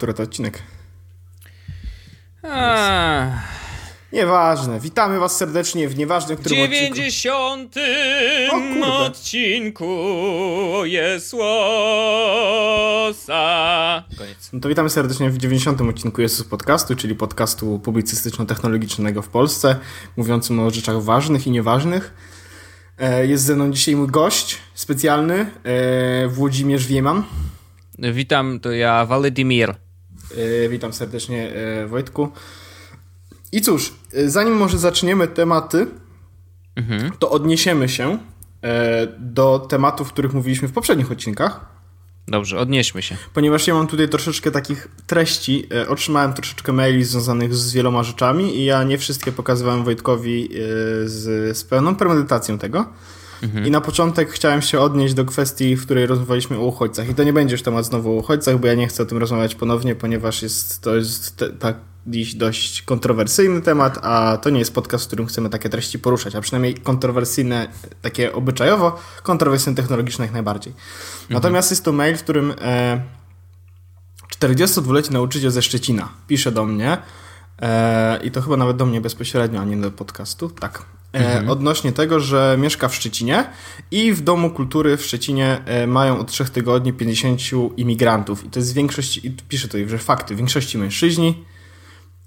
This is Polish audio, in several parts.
Który to odcinek? A, Nieważne. Witamy was serdecznie w nieważnym którym odcinku. 90 O kurde. odcinku Jesłosa. Koniec. No to witamy serdecznie w 90 odcinku Jezus Podcastu, czyli podcastu publicystyczno-technologicznego w Polsce, mówiącym o rzeczach ważnych i nieważnych. E, Jest ze mną dzisiaj mój gość specjalny, e, Włodzimierz Wieman. Witam, to ja Władimir. E, Witam serdecznie e, Wojtku. I cóż, e, zanim może zaczniemy tematy, to odniesiemy się do tematów, o których mówiliśmy w poprzednich odcinkach. Dobrze, odnieśmy się. Ponieważ ja mam tutaj troszeczkę takich treści, otrzymałem troszeczkę maili związanych z wieloma rzeczami i ja nie wszystkie pokazywałem Wojtkowi z, z pełną premedytacją tego. I na początek chciałem się odnieść do kwestii, w której rozmawialiśmy o uchodźcach. I to nie będzie już temat znowu o uchodźcach, bo ja nie chcę o tym rozmawiać ponownie, ponieważ jest, to jest te, taki dość kontrowersyjny temat, a to nie jest podcast, w którym chcemy takie treści poruszać, a przynajmniej kontrowersyjne, takie obyczajowo, kontrowersyjne technologiczne jak najbardziej. Natomiast jest to mail, w którym e, 42-letni nauczyciel ze Szczecina pisze do mnie e, i to chyba nawet do mnie bezpośrednio, a nie do podcastu, tak. E, Odnośnie tego, że mieszka w Szczecinie i w Domu Kultury w Szczecinie e, mają od trzech tygodni 50 imigrantów. I to jest większość, i pisze tutaj, że fakty, w większości mężczyźni,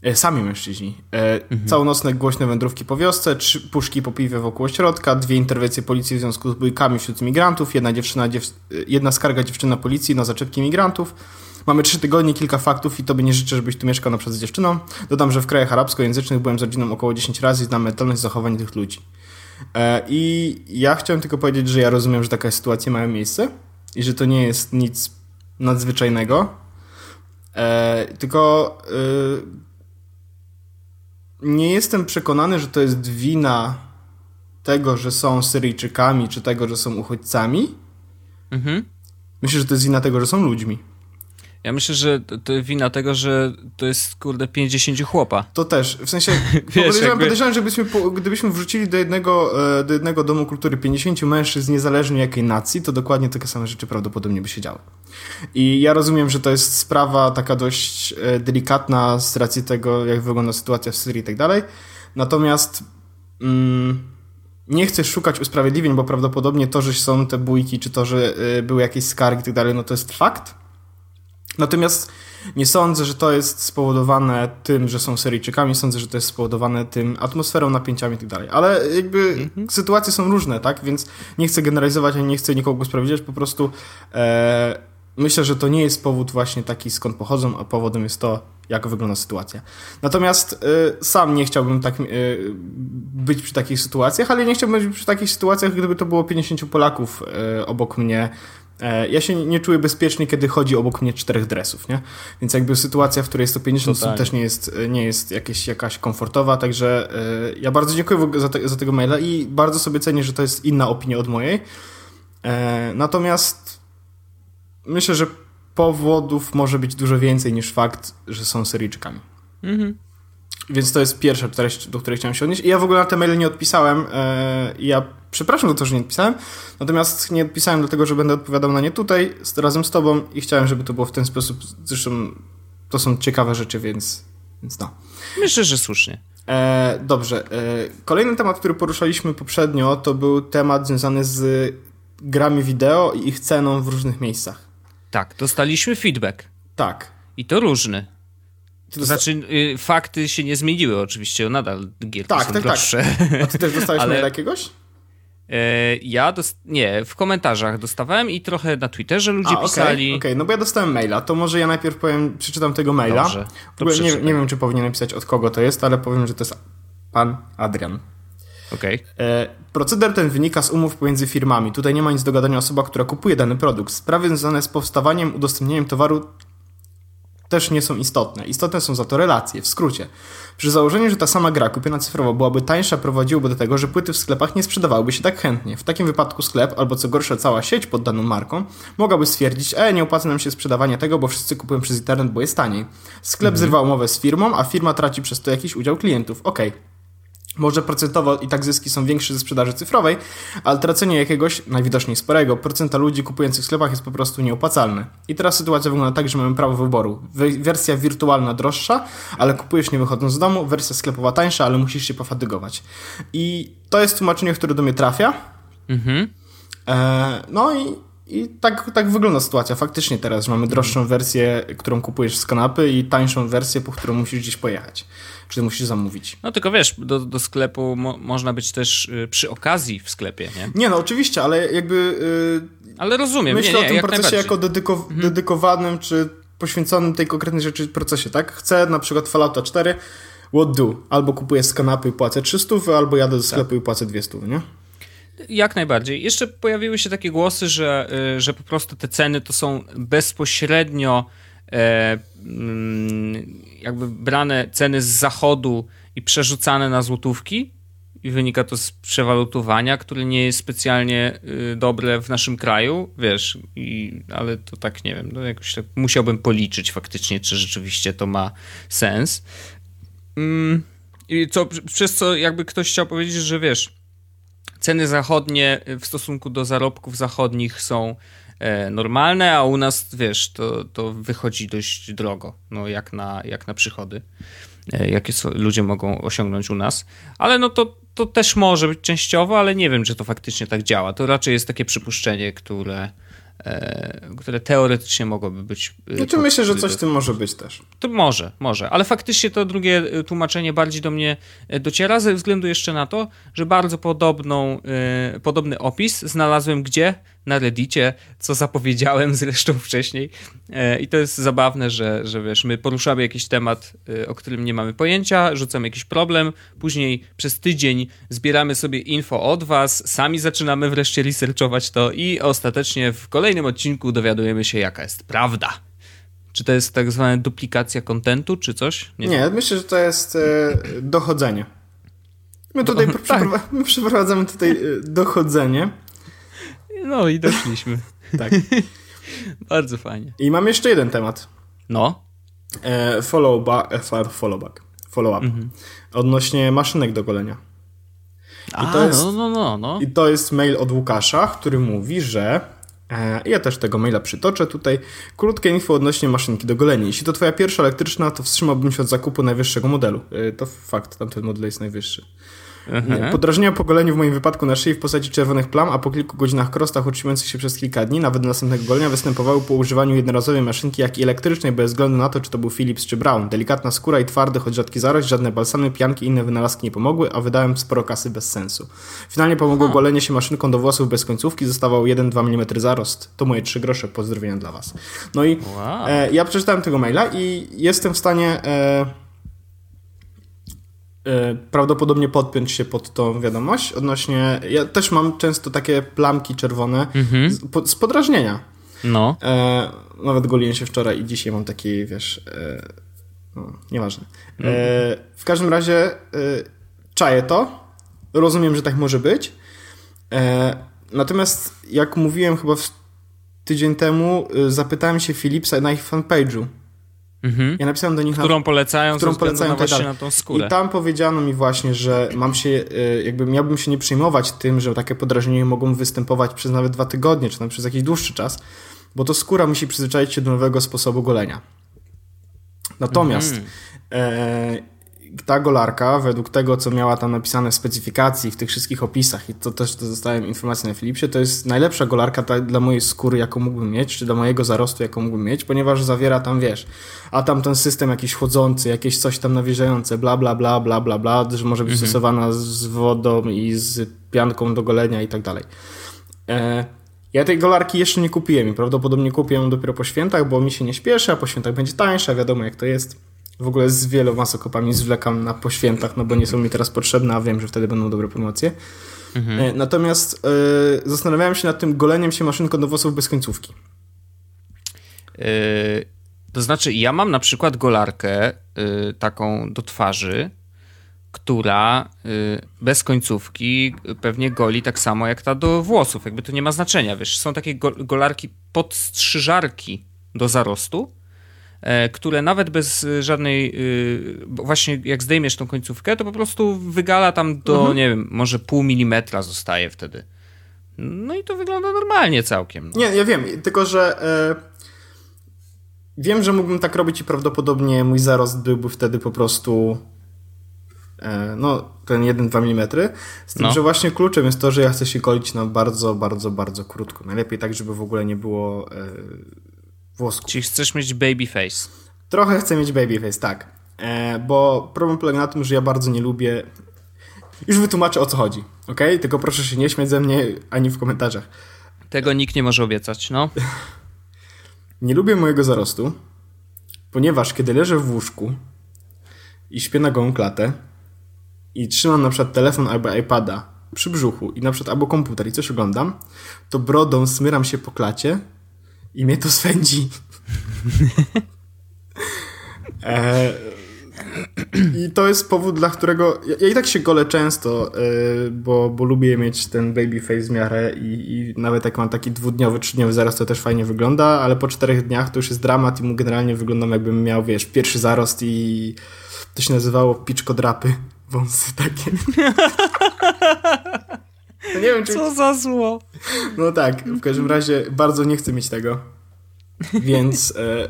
e, sami mężczyźni. E, Całonocne głośne wędrówki po wiosce, trzy puszki po piwie wokół ośrodka, dwie interwencje policji w związku z bójkami wśród imigrantów, jedna, dziewczyna, dziew, jedna skarga dziewczyny na policji na zaczepki imigrantów. Mamy trzy tygodnie, kilka faktów i tobie nie życzę, żebyś tu mieszkał na przykład z dziewczyną. Dodam, że w krajach arabskojęzycznych byłem z rodziną około 10 razy i znam mentalność zachowań tych ludzi. E, I ja chciałem tylko powiedzieć, że ja rozumiem, że taka sytuacja ma miejsce i że to nie jest nic nadzwyczajnego. E, tylko y, nie jestem przekonany, że to jest wina tego, że są Syryjczykami, czy tego, że są uchodźcami. Mhm. Myślę, że to jest wina tego, że są ludźmi. Ja myślę, że to, to wina tego, że to jest kurde 50 chłopa. To też, w sensie podejrzewam, jakby- podejrzewam że gdybyśmy, gdybyśmy wrzucili do jednego, e, do jednego domu kultury 50 mężczyzn, niezależnie jakiej nacji, to dokładnie takie same rzeczy prawdopodobnie by się działy. I ja rozumiem, że to jest sprawa taka dość e, delikatna z racji tego, jak wygląda sytuacja w Syrii i tak dalej. Natomiast mm, nie chcę szukać usprawiedliwień, bo prawdopodobnie to, że są te bójki, czy to, że e, były jakieś skargi i tak dalej, no to jest fakt. Natomiast nie sądzę, że to jest spowodowane tym, że są Syryjczykami, sądzę, że to jest spowodowane tym atmosferą, napięciami i tak dalej. Ale jakby sytuacje są różne, tak? Więc nie chcę generalizować, ani nie chcę nikogo usprawiedliwiać, po prostu e, myślę, że to nie jest powód właśnie taki, skąd pochodzą, a powodem jest to, jak wygląda sytuacja. Natomiast e, sam nie chciałbym tak e, być przy takich sytuacjach, ale nie chciałbym być przy takich sytuacjach, gdyby to było 50 Polaków e, obok mnie. E, Ja się nie czuję bezpiecznie, kiedy chodzi obok mnie czterech dresów, nie? Więc jakby sytuacja, w której jest to 50 osób Totalnie. też nie jest, nie jest jakieś, jakaś komfortowa, także e, ja bardzo dziękuję za, te, za tego maila i bardzo sobie cenię, że to jest inna opinia od mojej. E, Natomiast myślę, że powodów może być dużo więcej niż fakt, że są Syryjczykami. Mhm. Więc to jest pierwsza treść, do której chciałem się odnieść. I ja w ogóle na te maile nie odpisałem. I ja przepraszam za to, że nie odpisałem. Natomiast nie odpisałem dlatego, że będę odpowiadał na nie tutaj z, razem z tobą i chciałem, żeby to było w ten sposób. Zresztą to są ciekawe rzeczy, więc, więc no. Myślę, że słusznie. E, dobrze. E, kolejny temat, który poruszaliśmy poprzednio, to był temat związany z grami wideo i ich ceną w różnych miejscach. Tak, dostaliśmy feedback. Tak. I to różny. To znaczy, y, fakty się nie zmieniły oczywiście, nadal gierki Tak, są tak, tak. droższe. A ty też dostałeś Ale- maila jakiegoś? E, ja dost... nie, w komentarzach dostawałem i trochę na Twitterze ludzie A, okej, pisali. Okej, no bo ja dostałem maila, to może ja najpierw powiem, przeczytam tego maila. Dobrze, ogóle nie, nie wiem, czy powinienem pisać od kogo to jest, ale powiem, że to jest pan Adrian. Okej. E, proceder ten wynika z umów pomiędzy firmami. Tutaj nie ma nic do gadania osoba, która kupuje dany produkt. Sprawy związane z powstawaniem, udostępnieniem towaru też nie są istotne. Istotne są za to relacje, w skrócie. Przy założeniu, że ta sama gra kupiona cyfrowo byłaby tańsza, prowadziłoby do tego, że płyty w sklepach nie sprzedawałyby się tak chętnie. W takim wypadku sklep, albo co gorsza cała sieć pod daną marką, mogłaby stwierdzić, e, nie opłaca nam się sprzedawanie tego, bo wszyscy kupują przez internet, bo jest taniej. Sklep zrywa umowę z firmą, a firma traci przez to jakiś udział klientów. Okej. Może procentowo i tak zyski są większe ze sprzedaży cyfrowej, ale tracenie jakiegoś, najwidoczniej sporego, procenta ludzi kupujących w sklepach jest po prostu nieopłacalne. I teraz sytuacja wygląda tak, że mamy prawo wyboru. Wersja wirtualna droższa, ale kupujesz nie wychodząc z domu, wersja sklepowa tańsza, ale musisz się pofatygować. I to jest tłumaczenie, które do mnie trafia. Mhm. E, no i i tak, tak wygląda sytuacja faktycznie teraz, że mamy droższą wersję, którą kupujesz z kanapy i tańszą wersję, po którą musisz gdzieś pojechać. Czy musisz zamówić. No tylko wiesz, do, do sklepu mo można być też y, przy okazji w sklepie, nie? Nie, no oczywiście, ale jakby... Y, ale rozumiem, Myślę nie, nie, o tym procesie jako dedyko mhm. dedykowanym, czy poświęconym tej konkretnej rzeczy procesie, tak? Chcę na przykład Fallouta 4, what do? Albo kupuję z kanapy i płacę 300, albo jadę do sklepu tak. i płacę 200, nie? Jak najbardziej. Jeszcze pojawiły się takie głosy, że, y, że po prostu te ceny to są bezpośrednio e, mm, jakby brane ceny z zachodu i przerzucane na złotówki. I wynika to z przewalutowania, które nie jest specjalnie y, dobre w naszym kraju, wiesz, i, ale to tak nie wiem, no jakoś tak musiałbym policzyć faktycznie, czy rzeczywiście to ma sens. Mm, I co, przez co jakby ktoś chciał powiedzieć, że wiesz, ceny zachodnie w stosunku do zarobków zachodnich są e, normalne, a u nas, wiesz, to, to wychodzi dość drogo, no jak na, jak na przychody, e, jakie ludzie mogą osiągnąć u nas. Ale no to, to też może być częściowo, ale nie wiem, czy to faktycznie tak działa. To raczej jest takie przypuszczenie, które które teoretycznie mogłoby być. E, znaczy pod, myślę, że coś w tym może być też. To może, może, ale faktycznie to drugie e, tłumaczenie bardziej do mnie dociera ze względu jeszcze na to, że bardzo podobną, podobny opis znalazłem gdzie? Na Reddicie, co zapowiedziałem zresztą wcześniej. E, I to jest zabawne, że, że wiesz, my poruszamy jakiś temat, e, o którym nie mamy pojęcia, rzucamy jakiś problem, później przez tydzień zbieramy sobie info od was, sami zaczynamy wreszcie researchować to i ostatecznie w kolejnym odcinku dowiadujemy się, jaka jest prawda. Czy to jest tak zwana duplikacja kontentu, czy coś? Nie, nie myślę, że to jest e, dochodzenie. My tutaj Do, tak. my przeprowadzamy tutaj dochodzenie. No i doszliśmy. tak. Bardzo fajnie. I mam jeszcze jeden temat. No. E, follow back, e, follow back, follow up. Mhm. Odnośnie maszynek do golenia. I A, to jest, no, no, no, no. I to jest mail od Łukasza, który mówi, że e, ja też tego maila przytoczę tutaj. Krótkie info odnośnie maszynki do golenia. Jeśli to twoja pierwsza elektryczna, to wstrzymałbym się od zakupu najwyższego modelu. E, to fakt, tamten model jest najwyższy. Mhm. Podrażnienia po goleniu w moim wypadku na szyi w postaci czerwonych plam, a po kilku godzinach krostach utrzymujących się przez kilka dni, nawet do następnego golenia, występowały po używaniu jednorazowej maszynki, jak i elektrycznej, bez względu na to, czy to był Philips czy Brown. Delikatna skóra i twardy, choć rzadki zarość, żadne balsamy, pianki i inne wynalazki nie pomogły, a wydałem sporo kasy bez sensu. Finalnie pomogło hmm. golenie się maszynką do włosów bez końcówki, zostawał 1-2 mm zarost. To moje 3 grosze, pozdrowienia dla was. No i wow. e, ja przeczytałem tego maila i jestem w stanie... E, prawdopodobnie podpiąć się pod tą wiadomość odnośnie, ja też mam często takie plamki czerwone mhm. z, po, z, podrażnienia. No. E, nawet goliłem się wczoraj i dzisiaj mam taki, wiesz, e, no, nieważne. E, w każdym razie e, czaję to, rozumiem, że tak może być. E, natomiast jak mówiłem chyba tydzień temu, e, zapytałem się Philipsa na ich fanpage'u, Mhm. Ja napisałem do nich, którą na, polecają, którą polecają na, właśnie na tą skórę. I tam powiedziano mi właśnie, że mam się, e, jakby miałbym się nie przejmować tym, że takie podrażnienia mogą występować przez nawet dwa tygodnie, czy nawet przez jakiś dłuższy czas, bo to skóra musi przyzwyczaić się do nowego sposobu golenia. Natomiast mhm. e, ta golarka, według tego, co miała tam napisane w specyfikacji, w tych wszystkich opisach, i to też dostałem informację na Philipsie, to jest najlepsza golarka dla mojej skóry, jaką mógłbym mieć, czy dla mojego zarostu, jaką mógłbym mieć, ponieważ zawiera tam, wiesz, a tam ten system jakiś chłodzący, jakieś coś tam nawilżające, bla, bla, bla, bla, bla, bla, że może być mhm. stosowana z wodą i z pianką do golenia i tak dalej. E, ja tej golarki jeszcze nie kupiłem i prawdopodobnie kupię ją dopiero po świętach, bo mi się nie śpieszy, a po świętach będzie tańsza, wiadomo jak to jest. W ogóle z wieloma sokopami zwlekam na poświętach, no bo nie są mi teraz potrzebne, a wiem, że wtedy będą dobre promocje. Mhm. E, natomiast yy, zastanawiałem się nad tym goleniem się maszynką do włosów bez końcówki. Yy, to znaczy, ja mam na przykład golarkę yy, taką do twarzy, która bez końcówki pewnie goli tak samo jak ta do włosów. Jakby to nie ma znaczenia, wiesz. Są takie go golarki podstrzyżarki do zarostu, które nawet bez żadnej, właśnie jak zdejmiesz tą końcówkę, to po prostu wygala tam do, mhm. nie wiem, może pół milimetra zostaje wtedy. No i to wygląda normalnie całkiem. No. Nie, ja wiem, tylko że e, wiem, że mógłbym tak robić i prawdopodobnie mój zarost byłby wtedy po prostu e, no, ten 1-2 mm. Z tym, no. że właśnie kluczem jest to, że ja chcę się golić na bardzo, bardzo, bardzo krótko. Najlepiej tak, żeby w ogóle nie było e, włosków. Czyli chcesz mieć baby face? Trochę chcę mieć baby face, tak. E, bo problem polega na tym, że ja bardzo nie lubię już wytłumaczę o co chodzi, ok? Tylko proszę się nie śmiać ze mnie ani w komentarzach. Tego nikt nie może obiecać, no. nie lubię mojego zarostu, ponieważ kiedy leżę w łóżku i śpię na gołą klatę i trzymam na przykład telefon albo iPada przy brzuchu i na przykład albo komputer i coś oglądam, to brodą smyram się po klacie i mnie to swędzi. e, i to jest powód, dla którego ja, ja i tak się golę często, yy, bo, bo lubię mieć ten baby face w miarę i, i nawet jak mam taki dwudniowy, trzydniowy zarost, to też fajnie wygląda, ale po czterech dniach to już jest dramat i mu generalnie wyglądam jakbym miał, wiesz, pierwszy zarost i to się nazywało piczkodrapy, wąsy takie. No nie wiem, czy... Co za zło. No tak, w każdym razie bardzo nie chcę mieć tego. Więc e,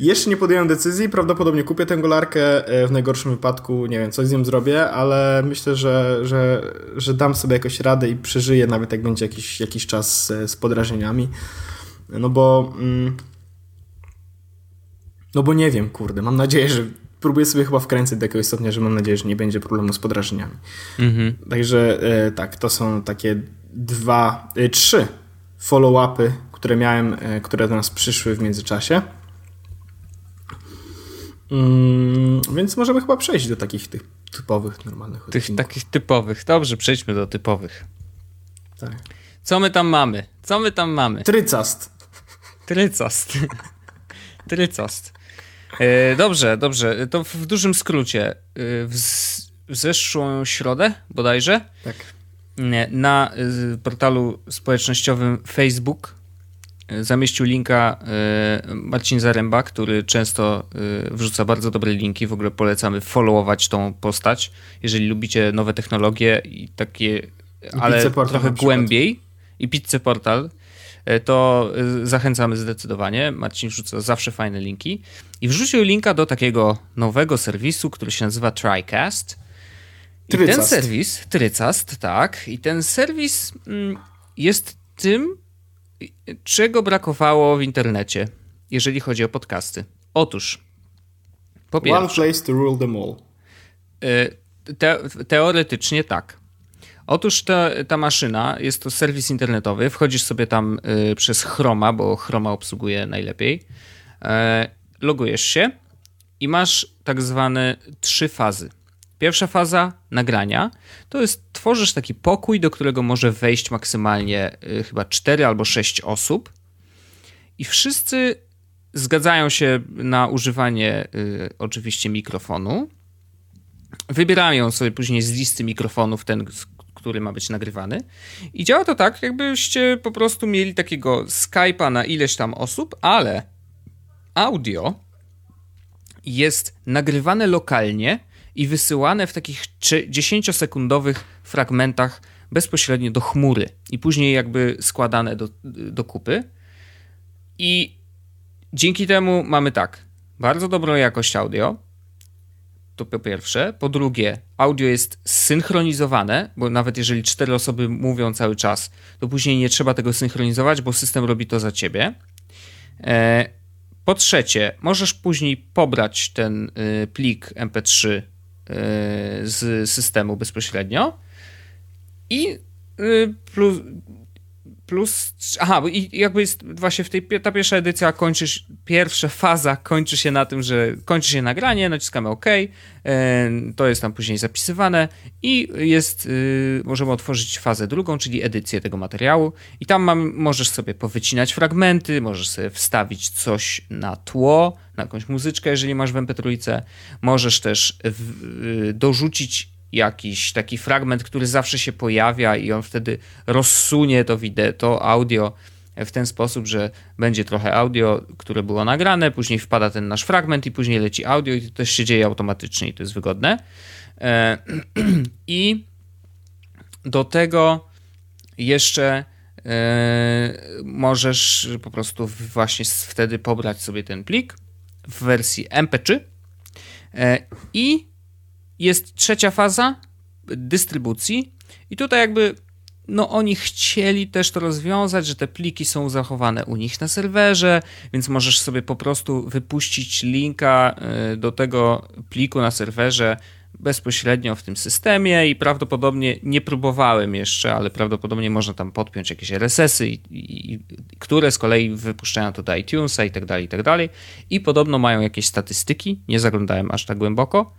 jeszcze nie podjąłem decyzji, prawdopodobnie kupię tę golarkę, e, w najgorszym wypadku, nie wiem, coś z nią zrobię, ale myślę, że, że, że dam sobie jakoś radę i przeżyję, nawet jak będzie jakiś, jakiś czas z podrażeniami. No bo... Mm, no bo nie wiem, kurde, mam nadzieję, że próbuję sobie chyba wkręcić do jakiegoś stopnia, że mam nadzieję, że nie będzie problemu z podrażeniami. Mhm. Także e, tak, to są takie dwa, e, trzy follow-upy, które miałem, które do nas przyszły w międzyczasie. Mm, więc możemy chyba przejść do takich tych typowych, normalnych Tych odcinków. takich typowych. Dobrze, przejdźmy do typowych. Tak. Co my tam mamy? Co my tam mamy? Trycast. Trycast. Trycast. E, dobrze, dobrze. To w dużym skrócie. E, w, zeszłą środę bodajże tak. na e, portalu społecznościowym Facebook zamieścił linka Marcin Zaręba, który często wrzuca bardzo dobre linki. W ogóle polecamy followować tą postać, jeżeli lubicie nowe technologie i takie, I ale trochę głębiej. I Pizzę Portal, to zachęcamy zdecydowanie. Marcin wrzuca zawsze fajne linki. I wrzucił linka do takiego nowego serwisu, który się nazywa TriCast. I Trycast. ten serwis, Trycast, tak. I ten serwis mm, jest tym, Czego brakowało w internecie, jeżeli chodzi o podcasty? Otóż, po pierwsze, One place to rule them all. Y, te, teoretycznie tak. Otóż ta, ta maszyna jest to serwis internetowy. Wchodzisz sobie tam y, przez Chroma, bo Chroma obsługuje najlepiej. Y, logujesz się i masz tak zwane trzy fazy. Pierwsza faza nagrania to jest tworzysz taki pokój, do którego może wejść maksymalnie y, chyba 4 albo 6 osób i wszyscy zgadzają się na używanie y, oczywiście mikrofonu. Wybierają sobie później z listy mikrofonów ten, który ma być nagrywany. I działa to tak, jakbyście po prostu mieli takiego Skype'a na ileś tam osób, ale audio jest nagrywane lokalnie i wysyłane w takich 10-sekundowych fragmentach bezpośrednio do chmury i później jakby składane do, do kupy. I dzięki temu mamy tak, bardzo dobrą jakość audio, to po pierwsze. Po drugie, audio jest synchronizowane, bo nawet jeżeli cztery osoby mówią cały czas, to później nie trzeba tego synchronizować, bo system robi to za ciebie. E, po trzecie, możesz później pobrać ten y, plik MP3 E, z systemu bezpośrednio. I y, plus, plus aha, i jakby jest właśnie w tej ta pierwsza edycja kończysz, pierwsza faza kończy się na tym, że kończy się nagranie, naciskamy OK, e, to jest tam później zapisywane i jest, y, możemy otworzyć fazę drugą, czyli edycję tego materiału i tam mam, możesz sobie powycinać fragmenty, możesz sobie wstawić coś na tło, na jakąś muzyczkę, jeżeli masz w MP3, możesz też w, y, dorzucić jakiś taki fragment, który zawsze się pojawia i on wtedy rozsunie to wideo, to audio w ten sposób, że będzie trochę audio, które było nagrane, później wpada ten nasz fragment i później leci audio i to też się dzieje automatycznie i to jest wygodne. E, I do tego jeszcze e, możesz po prostu właśnie wtedy pobrać sobie ten plik w wersji MP3 e, i jest trzecia faza dystrybucji i tutaj jakby no oni chcieli też to rozwiązać, że te pliki są zachowane u nich na serwerze, więc możesz sobie po prostu wypuścić linka do tego pliku na serwerze bezpośrednio w tym systemie i prawdopodobnie nie próbowałem jeszcze, ale prawdopodobnie można tam podpiąć jakieś RSS-y, i, i, które z kolei wypuszczają to do iTunesa i tak dalej, i tak dalej. I podobno mają jakieś statystyki, nie zaglądałem aż tak głęboko.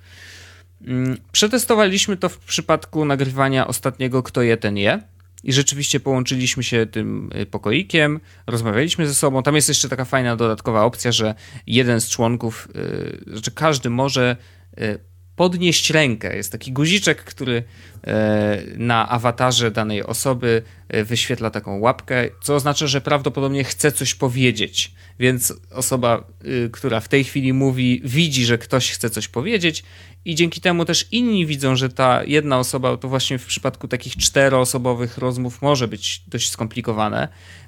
Mm, przetestowaliśmy to w przypadku nagrywania ostatniego Kto je, ten je. I rzeczywiście połączyliśmy się tym y, pokoikiem, rozmawialiśmy ze sobą. Tam jest jeszcze taka fajna dodatkowa opcja, że jeden z członków, yy, że każdy może yy, podnieść rękę. Jest taki guziczek, który na awatarze danej osoby wyświetla taką łapkę, co oznacza, że prawdopodobnie chce coś powiedzieć. Więc osoba, y, która w tej chwili mówi, widzi, że ktoś chce coś powiedzieć, i dzięki temu też inni widzą, że ta jedna osoba, to właśnie w przypadku takich czteroosobowych rozmów może być dość skomplikowane,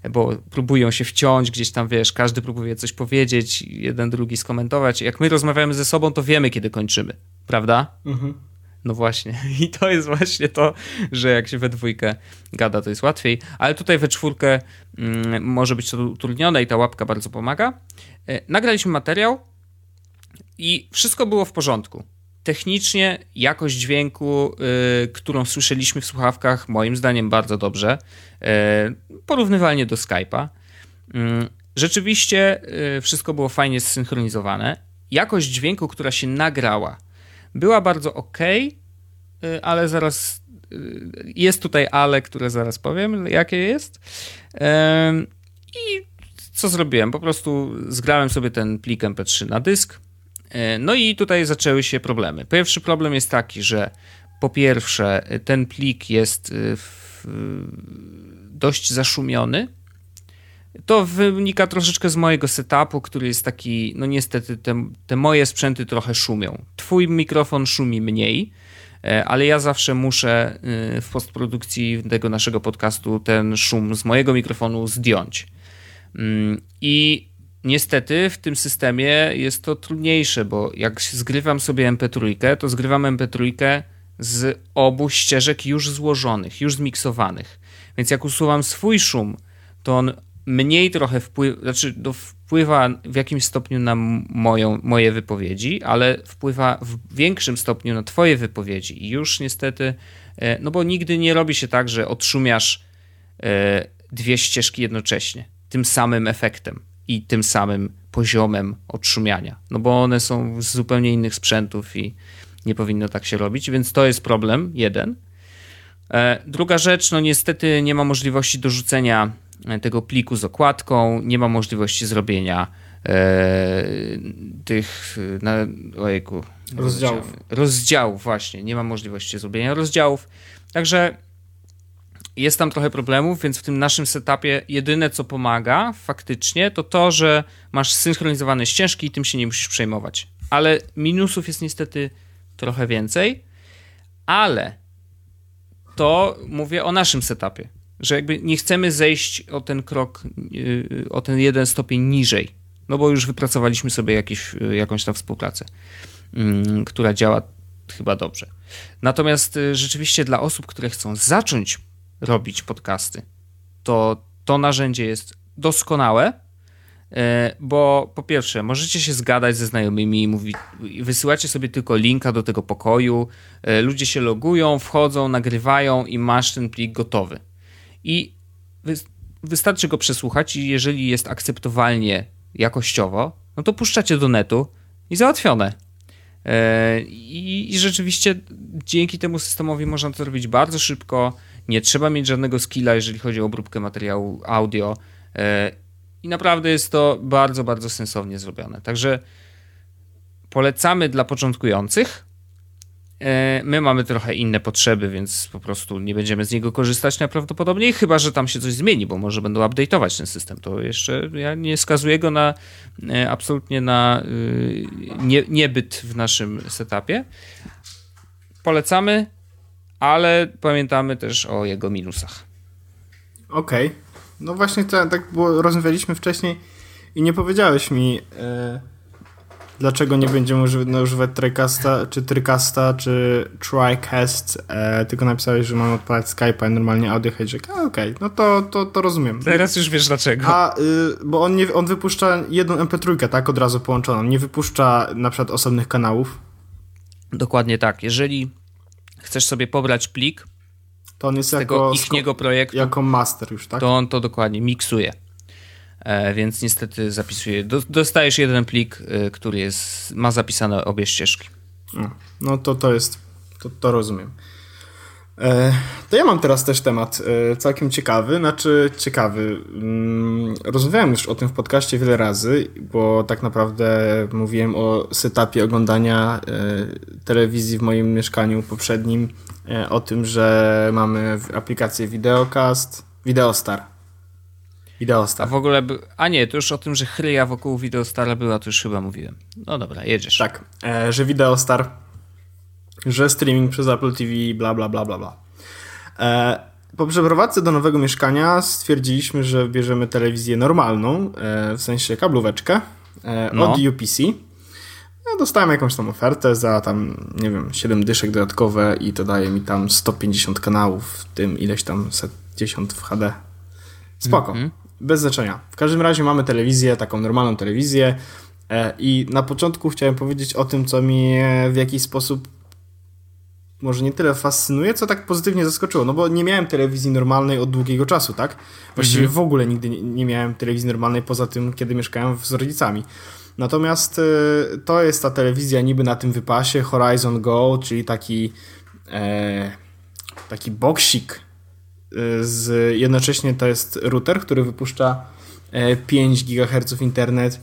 bo próbują się wciąć gdzieś tam, wiesz, każdy próbuje coś powiedzieć, jeden drugi skomentować. Jak my rozmawiamy ze sobą, to wiemy, kiedy kończymy prawda? Mhm. No właśnie. I to jest właśnie to, że jak się we dwójkę gada, to jest łatwiej, ale tutaj we czwórkę mm, może być to utrudnione i ta łapka bardzo pomaga. E, nagraliśmy materiał i wszystko było w porządku. Technicznie jakość dźwięku, y, którą słyszeliśmy w słuchawkach, moim zdaniem bardzo dobrze. Y, porównywalnie do Skype'a. Y, rzeczywiście wszystko było fajnie zsynchronizowane. Jakość dźwięku, która się nagrała, była bardzo ok, ale zaraz y, jest tutaj ale, które zaraz powiem, jakie jest. I co zrobiłem? Po prostu zgrałem sobie ten plik MP3 na dysk. E, no i tutaj zaczęły się problemy. Pierwszy problem jest taki, że po pierwsze ten plik jest y, dość zaszumiony, to wynika troszeczkę z mojego setupu, który jest taki, no niestety te, te moje sprzęty trochę szumią. Twój mikrofon szumi mniej, e, ale ja zawsze muszę e, w postprodukcji tego naszego podcastu ten szum z mojego mikrofonu zdjąć. Mm, I niestety w tym systemie jest to trudniejsze, bo jak zgrywam sobie MP3, to zgrywam MP3 z obu ścieżek już złożonych, już zmiksowanych. Więc jak usuwam swój szum, to on mniej trochę wpływa, znaczy no, wpływa w jakimś stopniu na moją, moje wypowiedzi, ale wpływa w większym stopniu na twoje wypowiedzi. I już niestety, e, no bo nigdy nie robi się tak, że odszumiasz e, dwie ścieżki jednocześnie, tym samym efektem i tym samym poziomem odszumiania, no bo one są z zupełnie innych sprzętów i nie powinno tak się robić, więc to jest problem jeden. E, druga rzecz, no niestety nie ma możliwości dorzucenia tego pliku z okładką, nie ma możliwości zrobienia e, tych na, ojejku, rozdziałów. Rozdziałów, właśnie. Nie ma możliwości zrobienia rozdziałów. Także jest tam trochę problemów, więc w tym naszym setupie jedyne co pomaga faktycznie to to, że masz synchronizowane ścieżki i tym się nie musisz przejmować. Ale minusów jest niestety trochę więcej, ale to mówię o naszym setupie że jakby nie chcemy zejść o ten krok, y, o ten jeden stopień niżej, no bo już wypracowaliśmy sobie jakieś, y, jakąś tam współpracę, mm, która działa chyba dobrze. Natomiast y, rzeczywiście dla osób, które chcą zacząć robić podcasty, to to narzędzie jest doskonałe, bo po pierwsze, możecie się zgadać ze znajomymi, mówi, wysyłacie sobie tylko linka do tego pokoju, ludzie się logują, wchodzą, nagrywają i masz ten plik gotowy i wystarczy go przesłuchać i jeżeli jest akceptowalnie jakościowo, no to puszczacie do netu i załatwione. E, I, I, rzeczywiście dzięki temu systemowi można to robić bardzo szybko. Nie trzeba mieć żadnego skilla, jeżeli chodzi o obróbkę materiału audio. E, I naprawdę jest to bardzo, bardzo sensownie zrobione. Także polecamy dla początkujących. E, my mamy trochę inne potrzeby, więc po prostu nie będziemy z niego korzystać najprawdopodobniej, chyba że tam się coś zmieni, bo może będą update'ować ten system. To jeszcze ja nie skazuję go na e, absolutnie na y, nie, niebyt w naszym setupie. Polecamy, ale pamiętamy też o jego minusach. Okej. Okay. No właśnie tak, tak było, rozmawialiśmy wcześniej i nie powiedziałeś mi. E, dlaczego nie będziemy używać, no, używać Tricasta, czy Tricasta, czy TriCast, e, tylko napisałeś, że mamy odpalać Skype'a i normalnie audio hijack. Okej, okay, no to, to, to rozumiem. Teraz już wiesz dlaczego. A, y, bo on, nie, on wypuszcza jedną MP3, tak, od razu połączoną. Nie wypuszcza na przykład osobnych kanałów. Dokładnie tak. Jeżeli chcesz sobie pobrać plik, to on jest z tego ich projektu, jako master już, tak? To on to dokładnie miksuje. E, więc niestety zapisuje. Dostajesz jeden plik, e, który jest, ma zapisane obie ścieżki. No, no to to jest, to, to rozumiem. E, to ja mam teraz też temat całkiem ciekawy, znaczy ciekawy. Mm, rozmawiałem już o tym w podcaście wiele razy, bo tak naprawdę mówiłem o setupie oglądania telewizji w moim mieszkaniu poprzednim, o tym, że mamy aplikację Videocast, Videostar Videostar. A w ogóle, by... a nie, to już o tym, że chryja wokół Videostara była, to już chyba mówiłem. No dobra, jedziesz. Tak, e, że Videostar, że streaming przez Apple TV, bla bla bla bla bla. E, po przeprowadzce do nowego mieszkania stwierdziliśmy, że bierzemy telewizję normalną, e, w sensie kablóweczkę e, no. od UPC. Ja dostałem jakąś tam ofertę za tam, nie wiem, 7 dyszek dodatkowe i to daje mi tam 150 kanałów, w tym ileś tam 10 w HD. Spoko. Mm -hmm. Bez znaczenia. W każdym razie mamy telewizję, taką normalną telewizję e, i na początku chciałem powiedzieć o tym, co mnie w jakiś sposób może nie tyle fascynuje, co tak pozytywnie zaskoczyło, no bo nie miałem telewizji normalnej od długiego czasu, tak? Właściwie mhm. w ogóle nigdy nie, miałem telewizji normalnej poza tym, kiedy mieszkałem z rodzicami. Natomiast y, to jest ta telewizja niby na tym wypasie Horizon Go, czyli taki e, taki boksik z, jednocześnie to jest router, który wypuszcza 5 e, GHz internet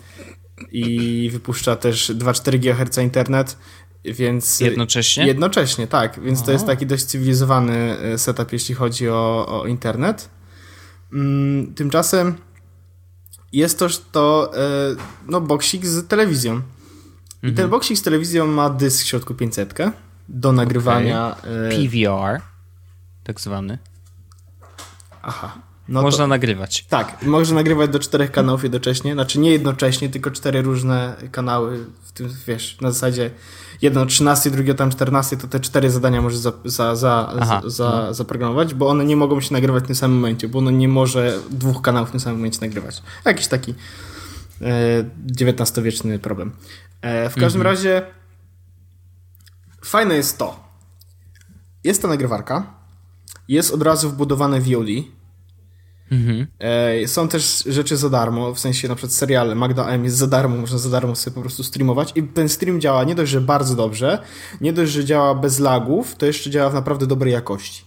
i wypuszcza też 2,4 GHz internet, więc... Jednocześnie? Jednocześnie, tak. Więc to jest taki dość cywilizowany e, setup, jeśli chodzi o, o internet. Mm, tymczasem jest też to e, no, boksik z telewizją. I mhm. ten boksik z telewizją ma dysk w środku 500 do nagrywania. Okay. PVR, tak zwany. Aha. No można to, nagrywać. Tak, można nagrywać do czterech kanałów jednocześnie, znaczy nie jednocześnie, tylko cztery różne kanały, w tym wiesz, na zasadzie jedno o 13, drugie tam 14, to te cztery zadania możesz za, za, za, za, za, zaprogramować, bo one nie mogą się nagrywać w tym samym momencie, bo ono nie może dwóch kanałów w tym samym momencie nagrywać. Jakiś taki e, XIX-wieczny problem. E, w każdym mhm. razie fajne jest to. Jest ta nagrywarka, jest od razu wbudowane VOD. Mhm. E, są też rzeczy za darmo, w sensie na przykład seriale Magda M jest za darmo, można za darmo sobie po prostu streamować i ten stream działa nie dość, że bardzo dobrze, nie dość, że działa bez lagów, to jeszcze działa w naprawdę dobrej jakości.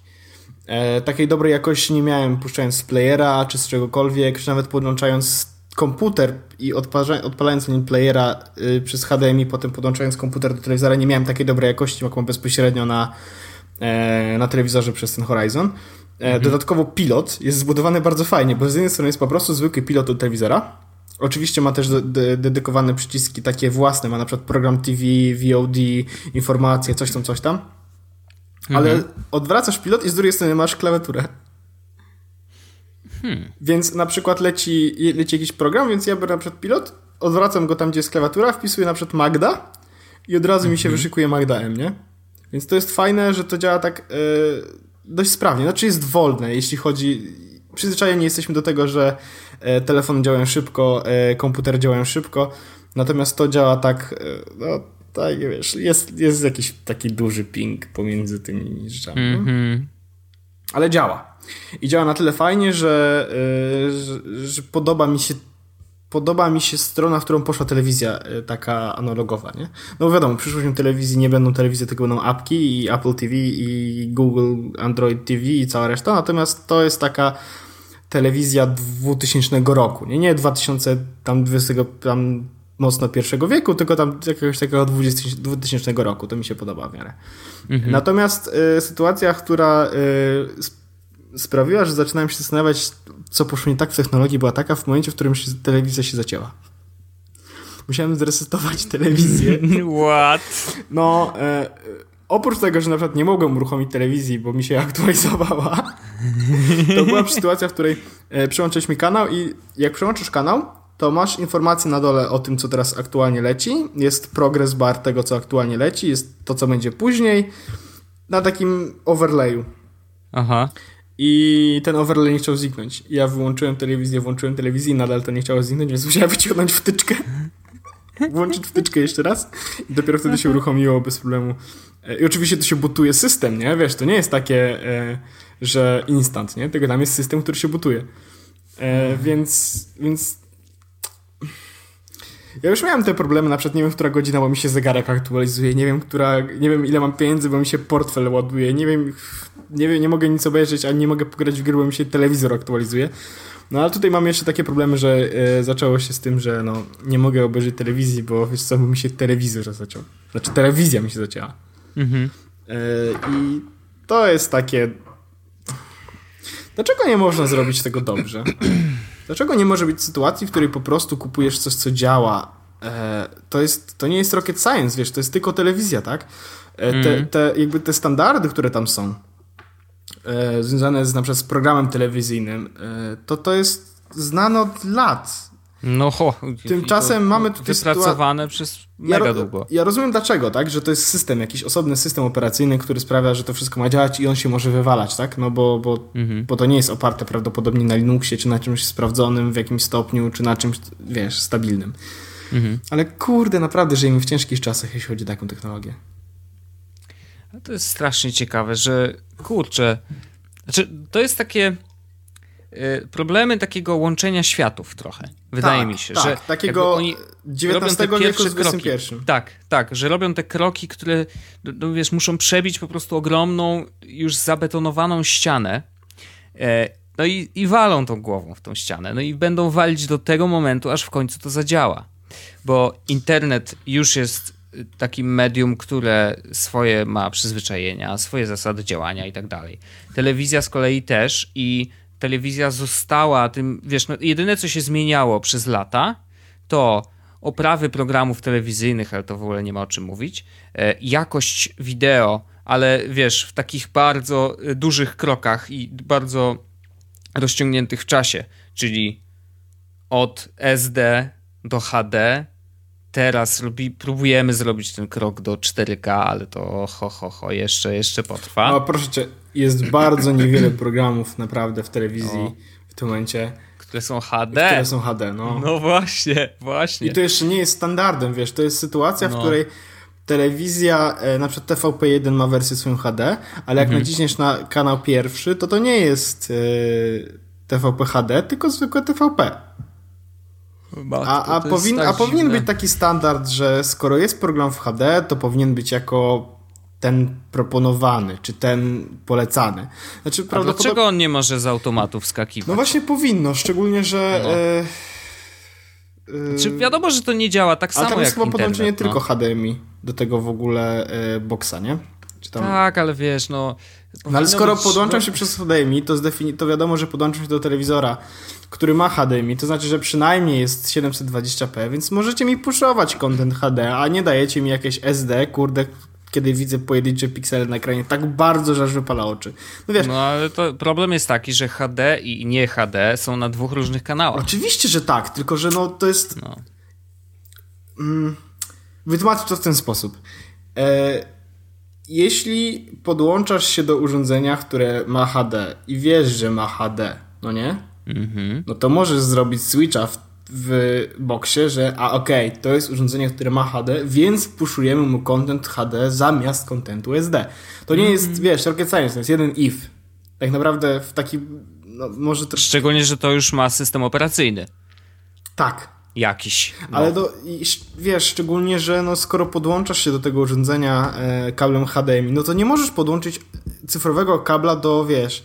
E, takiej dobrej jakości nie miałem puszczając z playera czy z czegokolwiek, czy nawet podłączając komputer i odpalając nim playera y, przez HDMI, potem podłączając komputer do telewizora, nie miałem takiej dobrej jakości, jaką bezpośrednio na na telewizorze przez ten Horizon. E, mhm. Dodatkowo pilot jest zbudowany bardzo fajnie, bo z jednej strony jest po prostu zwykły pilot od telewizora. Oczywiście ma też de dedykowane przyciski takie własne, ma na przykład program TV, VOD, informacje, coś tam, coś tam. Ale mhm. odwracasz pilot i z drugiej strony masz klawiaturę. Hmm. Więc na przykład leci, leci jakiś program, więc ja biorę na przykład pilot, odwracam go tam, gdzie jest klawiatura, wpisuję na przykład Magda i od razu mi się mhm. wyszykuje Magda M, nie? Więc to jest fajne, że to działa tak yy, dość sprawnie. Znaczy jest wolne, jeśli chodzi... Przyzwyczajeni jesteśmy do tego, że yy, telefony działają szybko, yy, komputery działają szybko, natomiast to działa tak, no tak, wiesz, jest, jest jakiś taki duży ping pomiędzy tymi rzeczami. Mm -hmm. Ale działa. I działa na tyle fajnie, że, że, że podoba mi się podoba mi się strona, w którą poszła telewizja e, taka analogowa, nie? No wiadomo, w przyszłości telewizji nie będą telewizje, tylko będą apki i Apple TV i Google Android TV i cała reszta, natomiast to jest taka telewizja 2000 roku, nie? Nie 2000, tam 20, tam mocno pierwszego wieku, tylko tam jakiegoś takiego 20, 2000 roku. To mi się podoba w miarę. Mhm. Natomiast y, sytuacja, która y, sprawiła, że zaczynałem się zastanawiać, co poszło nie tak w technologii, była taka w momencie, w którym się, telewizja się zacięła. Musiałem zresetować telewizję. What? No, e, oprócz tego, że na przykład nie mogłem uruchomić telewizji, bo mi się aktualizowała, to była sytuacja, w której e, przełączyliśmy kanał i jak przełączysz kanał, to masz informację na dole o tym, co teraz aktualnie leci. Jest progress bar tego, co aktualnie leci, jest to, co będzie później, na takim overlayu. Aha. I ten overlay nie chciał zniknąć. Ja wyłączyłem telewizję, włączyłem telewizję i nadal to nie chciało zniknąć, więc musiałem wyciągnąć wtyczkę. Włączyć wtyczkę jeszcze raz i dopiero wtedy się uruchomiło bez problemu. E, I oczywiście to się butuje system, nie? Wiesz, to nie jest takie, e, że instant, nie? Tylko tam jest system, który się butuje. E, więc, więc ja już miałem te problemy, na przykład nie wiem, która godzina, bo mi się zegarek aktualizuje, nie wiem, która, nie wiem ile mam pieniędzy, bo mi się portfel ładuje, nie wiem, nie wiem, nie mogę nic obejrzeć, ani nie mogę pograć w gry, bo mi się telewizor aktualizuje. No ale tutaj mam jeszcze takie problemy, że e, zaczęło się z tym, że no, nie mogę obejrzeć telewizji, bo wiesz co, bo mi się telewizor zaciął. Znaczy telewizja mi się zacięła. Mhm. E, I to jest takie... Dlaczego nie można zrobić tego dobrze? Dlaczego nie może być sytuacji, w której po prostu kupujesz coś, co działa? E, to, jest, to nie jest rocket science, wiesz, to jest tylko telewizja, tak? E, te, mhm. te, jakby te standardy, które tam są, e, związane z, na przykład z programem telewizyjnym, e, to to jest znane od lat. No, ho, Tymczasem mamy tutaj wypracowane przez mega ja, długo. Ja rozumiem dlaczego, tak? Że to jest system, jakiś osobny system operacyjny, który sprawia, że to wszystko ma działać i on się może wywalać, tak? No bo, bo, mhm. bo to nie jest oparte prawdopodobnie na Linuxie, czy na czymś sprawdzonym w jakimś stopniu, czy na czymś, wiesz, stabilnym. Mhm. Ale kurde, naprawdę żyjemy w ciężkich czasach, jeśli chodzi o taką technologię. To jest strasznie ciekawe, że kurczę, znaczy to jest takie problemy takiego łączenia światów trochę. Wydaje tak, mi się, tak, że takiego oni XIX wieku z kroki. Tak, tak, że robią te kroki, które no, no, wiesz, muszą przebić po prostu ogromną, już zabetonowaną ścianę. E, no i, i walą tą głową w tą ścianę. No i będą walić do tego momentu, aż w końcu to zadziała. Bo internet już jest takim medium, które swoje ma przyzwyczajenia, swoje zasady działania i tak dalej. Telewizja z kolei też i telewizja została tym, wiesz, no, jedyne co się zmieniało przez lata, to oprawy programów telewizyjnych, ale to w ogóle nie ma o czym mówić, e, jakość wideo, ale wiesz, w takich bardzo e, dużych krokach i bardzo rozciągniętych w czasie, czyli od SD do HD. Teraz robi, próbujemy zrobić ten krok do 4K, ale to ho, ho, ho, jeszcze, jeszcze potrwa. No proszę cię, jest bardzo niewiele programów naprawdę w telewizji w tym momencie. Które są HD. Które są HD, no. No właśnie, właśnie. I to jeszcze nie jest standardem, wiesz, to jest sytuacja, no. w której telewizja, e, na przykład TVP1 ma wersję swoją HD, ale jak mhm. naciśniesz na kanał pierwszy, to to nie jest yy, TVP HD, tylko zwykłe TVP. Matko, a, a, powin, tak a powinien być taki standard, że skoro jest program w HD, to powinien być jako ten proponowany, czy ten polecany. Znaczy, A dlaczego on nie może z automatu wskakiwać? No właśnie powinno, szczególnie, że... No. E, e, znaczy, wiadomo, że to nie działa tak samo jak internet. Ale tam jest chyba podłączenie no. tylko HDMI do tego w ogóle e, boxa, nie? Tam... Tak, ale wiesz, no... No ale skoro być... podłączam się przez HDMI, to, zdefini- to wiadomo, że podłączam się do telewizora, który ma HDMI, to znaczy, że przynajmniej jest 720p, więc możecie mi puszować content HD, a nie dajecie mi jakieś SD, kurde, kiedy widzę pojedyncze piksele na ekranie, tak bardzo, że aż wypala oczy. No wiesz. No ale to problem jest taki, że HD i nie HD są na dwóch różnych kanałach. Oczywiście, że tak, tylko że no to jest. No. Mm, wytłumaczę to w ten sposób. E, jeśli podłączasz się do urządzenia, które ma HD i wiesz, że ma HD, no nie? Mhm. No to możesz zrobić switcha w w boksie, że a okej, okay, to jest urządzenie, które ma HD, więc puszujemy mu content HD zamiast kontentu SD. To nie mm -hmm. jest, mhm. wiesz, rocket science, to jest jeden if. Tak naprawdę w taki, no może to... Szczególnie, że to już ma system operacyjny. Tak. Jakiś. No. Ale do, wiesz, szczególnie, że no, skoro podłączasz się do tego urządzenia e, kablem HDMI, no to nie możesz podłączyć cyfrowego kabla do, wiesz,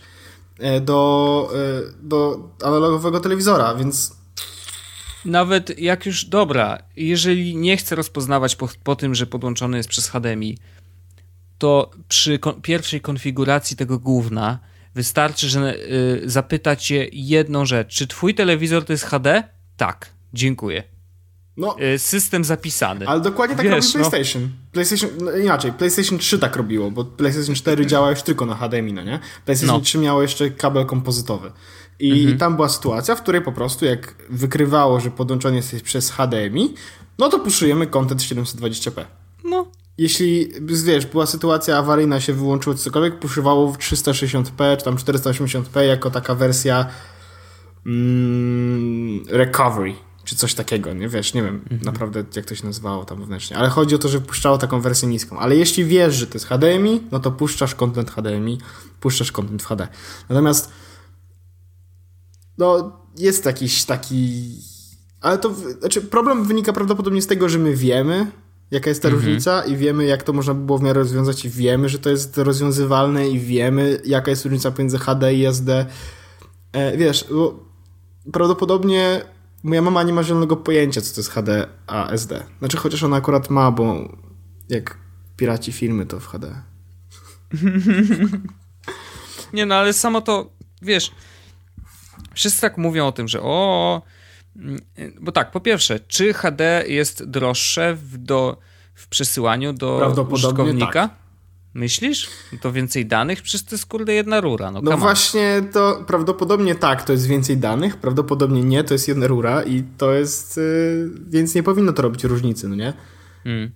e, do, e, do analogowego telewizora, więc nawet jak już, dobra, jeżeli nie chcę rozpoznawać po, po tym, że podłączony jest przez HDMI, to przy kon pierwszej konfiguracji tego główna wystarczy, że y, zapyta cię jedną rzecz. Czy twój telewizor to jest HD? Tak, dziękuję. No, y, system zapisany. Ale dokładnie tak Wiesz, robi no. PlayStation. No. PlayStation, no inaczej, PlayStation 3 tak robiło, bo PlayStation 4 działa już tylko na HDMI, no nie? PlayStation no. 3 miało jeszcze kabel kompozytowy. I mhm. tam była sytuacja, w której po prostu jak wykrywało, że podłączony jesteś przez HDMI, no to puszujemy content 720p. No. Jeśli, wiesz, była sytuacja awaryjna, się wyłączyło cokolwiek, puszywało w 360p czy tam 480p jako taka wersja mm, recovery czy coś takiego, nie wiesz, nie wiem mhm. naprawdę jak to się nazywało tam wewnętrznie, ale chodzi o to, że puszczało taką wersję niską, ale jeśli wiesz, że to jest HDMI, no to puszczasz content HDMI, puszczasz content w HD. Natomiast no, jest jakiś taki ale to, znaczy problem wynika prawdopodobnie z tego, że my wiemy, jaka jest ta mhm. różnica i wiemy, jak to można by było w miarę rozwiązać i wiemy, że to jest rozwiązywalne i wiemy, jaka jest różnica pomiędzy HD i SD. E, wiesz, bo prawdopodobnie moja mama nie ma zielonego pojęcia, co to jest HD a SD. Znaczy, chociaż ona akurat ma, bo jak piraci filmy, to w HD. nie no, ale samo to, wiesz, wszyscy tak mówią o tym, że o, bo tak, po pierwsze, czy HD jest droższe w, do, w przesyłaniu do użytkownika? Tak. Myślisz? To więcej danych? Przecież to jest kurde jedna rura. No, no właśnie, to prawdopodobnie tak, to jest więcej danych, prawdopodobnie nie, to jest jedna rura i to jest, yy, więc nie powinno to robić różnicy, no nie? Hmm.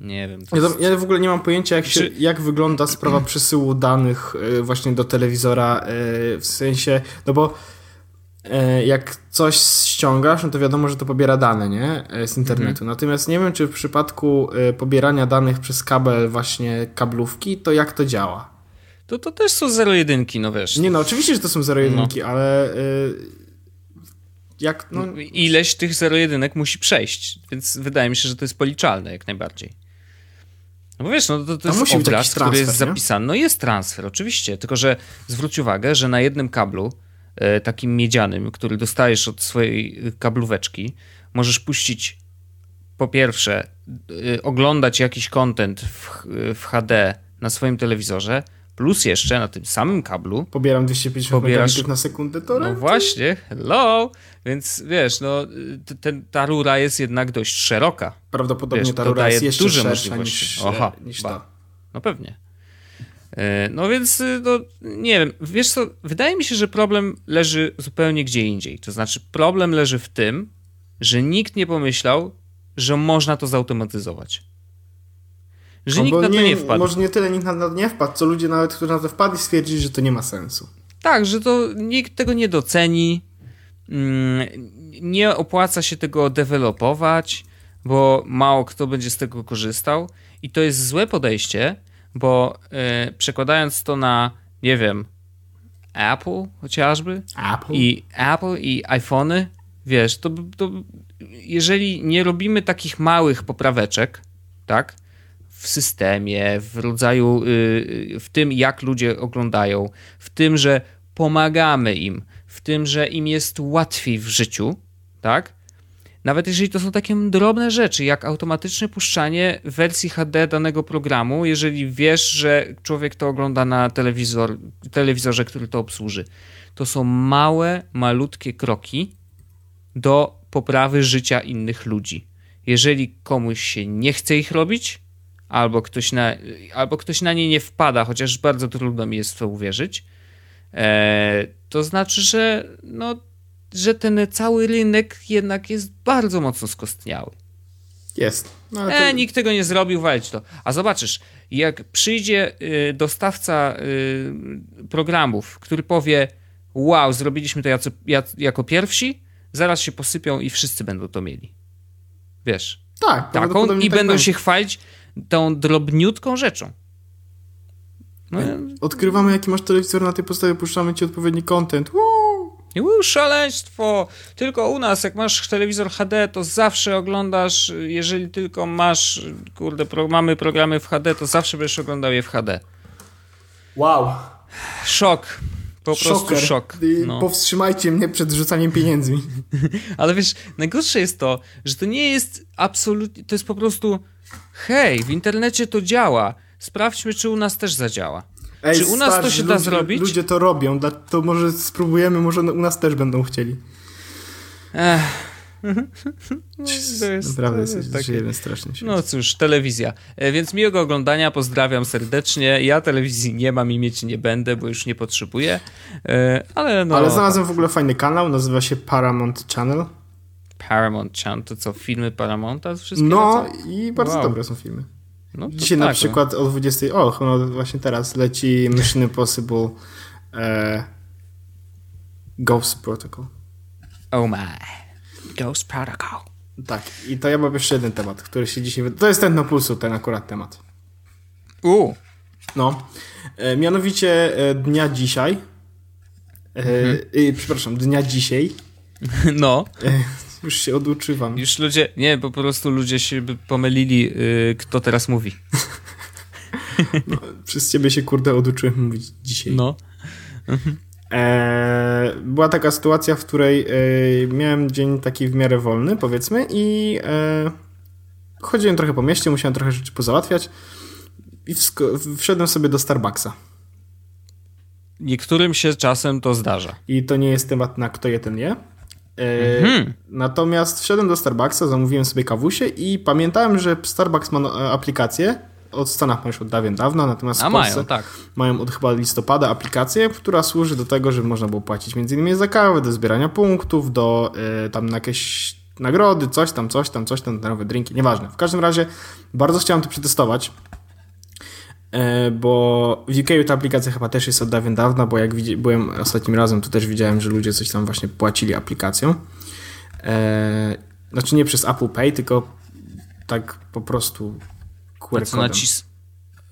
Nie wiem. Ja, jest... ja, w ogóle nie mam pojęcia, jak, się, Czy... jak wygląda sprawa przesyłu danych yy, właśnie do telewizora, yy, w sensie, no bo E, jak coś ściągasz, no to wiadomo, że to pobiera dane, nie? E, z internetu. Mhm. Natomiast nie wiem, czy w przypadku e, pobierania danych przez kabel właśnie kablówki, to jak to działa? To, to też są zero-jedynki, no wiesz. Nie no, oczywiście, że to są zero-jedynki, no. ale jak, no... Ileś tych zero-jedynek musi przejść, więc wydaje mi się, że to jest policzalne jak najbardziej. No bo wiesz, no to, to jest musi obraz, transfer, który jest nie? zapisany. No jest transfer, oczywiście, tylko że zwróć uwagę, że na jednym kablu E, takim miedzianym, który dostajesz od swojej kablóweczki, możesz puścić po pierwsze e, oglądać jakiś content w, w HD na swoim telewizorze, plus jeszcze na tym samym kablu. Pobieram 250 pobierasz, na sekundę to No właśnie, hello! Więc wiesz, no ten, ta rura jest jednak dość szeroka. Prawdopodobnie wiesz, ta rura jest jeszcze duże szersza niż, Oha, niż ta. No pewnie. E, no więc, y, no, nie wiem, wiesz co, wydaje mi się, że problem leży zupełnie gdzie indziej. To znaczy, problem leży w tym, że nikt nie pomyślał, że można to zautomatyzować. Że no nikt na to nie wpadł. Może nie tyle nikt na to nie wpadł, co ludzie nawet, którzy na to wpadli, stwierdzili, że to nie ma sensu. Tak, że to nikt tego nie doceni, mm, nie opłaca się tego dewelopować, bo mało kto będzie z tego korzystał i to jest złe podejście, bo yy, przekładając to na, nie wiem, Apple chociażby Apple. i Apple i iPhony, wiesz, to, to jeżeli nie robimy takich małych popraweczek, tak, w systemie, w rodzaju, yy, w tym jak ludzie oglądają, w tym, że pomagamy im, w tym, że im jest łatwiej w życiu, tak, nawet jeżeli to są takie drobne rzeczy, jak automatyczne puszczanie wersji HD danego programu, jeżeli wiesz, że człowiek to ogląda na telewizor, telewizorze, który to obsłuży. To są małe, malutkie kroki do poprawy życia innych ludzi. Jeżeli komuś się nie chce ich robić, albo ktoś na, albo ktoś na nie nie wpada, chociaż bardzo trudno mi jest w to uwierzyć, e, to znaczy, że no, że ten cały rynek jednak jest bardzo mocno skostniały. Jest. No, to... e, nikt tego nie zrobił, walić to. A zobaczysz, jak przyjdzie y, dostawca y, programów, który powie wow, zrobiliśmy to jako, jako pierwsi, zaraz się posypią i wszyscy będą to mieli. Wiesz? Tak. Taką i tak będą się chwalić tą drobniutką rzeczą. No, Odkrywamy, jaki masz telewizor, na tej podstawie puszczamy ci odpowiedni content. Uuu! I szaleństwo! Tylko u nas, jak masz telewizor HD, to zawsze oglądasz, jeżeli tylko masz, kurde, pro, mamy programy w HD, to zawsze będziesz oglądał je w HD. Wow. Szok. Po prostu Szoker. szok. Y, No. Powstrzymajcie mnie przed rzucaniem pieniędzmi. Ale wiesz, najgorsze jest to, że to nie jest absolutnie, to jest po prostu hej, w internecie to działa. Sprawdźmy, czy u nas też zadziała. Ej, Czy u nas to się da ludzie, zrobić? Ludzie to robią, to może spróbujemy, może u nas też będą chcieli. Ech. No, to jest, Naprawdę to jest, takie- strasznie się. No cóż, telewizja. E, Więc miłego oglądania, pozdrawiam serdecznie. Ja telewizji nie mam i mieć nie będę, bo już nie potrzebuję. E, Ale no. Ale znalazłem w ogóle fajny kanał, nazywa się Paramount Channel. Paramount Channel, to co, filmy Paramounta? Wszystkie No i bardzo Wow. dobre są filmy. no Dzisiaj na tak, przykład o 20. O, no właśnie teraz leci Mission Impossible e, Ghost Protocol. Oh my. Protocol. Tak, i to ja mam jeszcze jeden temat, który się dzisiaj. To jest ten na pulsu, ten akurat temat. U. No. E, mianowicie e, dnia dzisiaj. E, e, przepraszam, dnia dzisiaj. No. E, już się oduczywam. Już ludzie, nie, po prostu ludzie się by pomylili, y, kto teraz mówi. Przez ciebie się kurde oduczyłem mówić dzisiaj. No. E, była taka sytuacja, w której e, miałem dzień taki w miarę wolny, powiedzmy, i e, chodziłem trochę po mieście, musiałem trochę rzeczy pozałatwiać i wszedłem sobie do Starbucksa. Niektórym się czasem to zdarza. I to nie jest temat na kto je, ten je. E, Mhm. Natomiast wszedłem do Starbucksa, zamówiłem sobie kawusie i pamiętałem, że Starbucks ma no, e, aplikację, od Stanach ma już od dawien dawna, natomiast A w Polsce mają, tak. mają od chyba listopada aplikację, która służy do tego, żeby można było płacić m.in. za kawę, do zbierania punktów, do y, tam na jakieś nagrody, coś tam, coś tam, coś tam, nowe drinki, nieważne. W każdym razie bardzo chciałem to przetestować, y, bo w UK ta aplikacja chyba też jest od dawien dawna, bo jak widzi- byłem ostatnim razem, to też widziałem, że ludzie coś tam właśnie płacili aplikacją. E, znaczy nie przez Apple Pay, tylko tak po prostu QR kodem. nacis...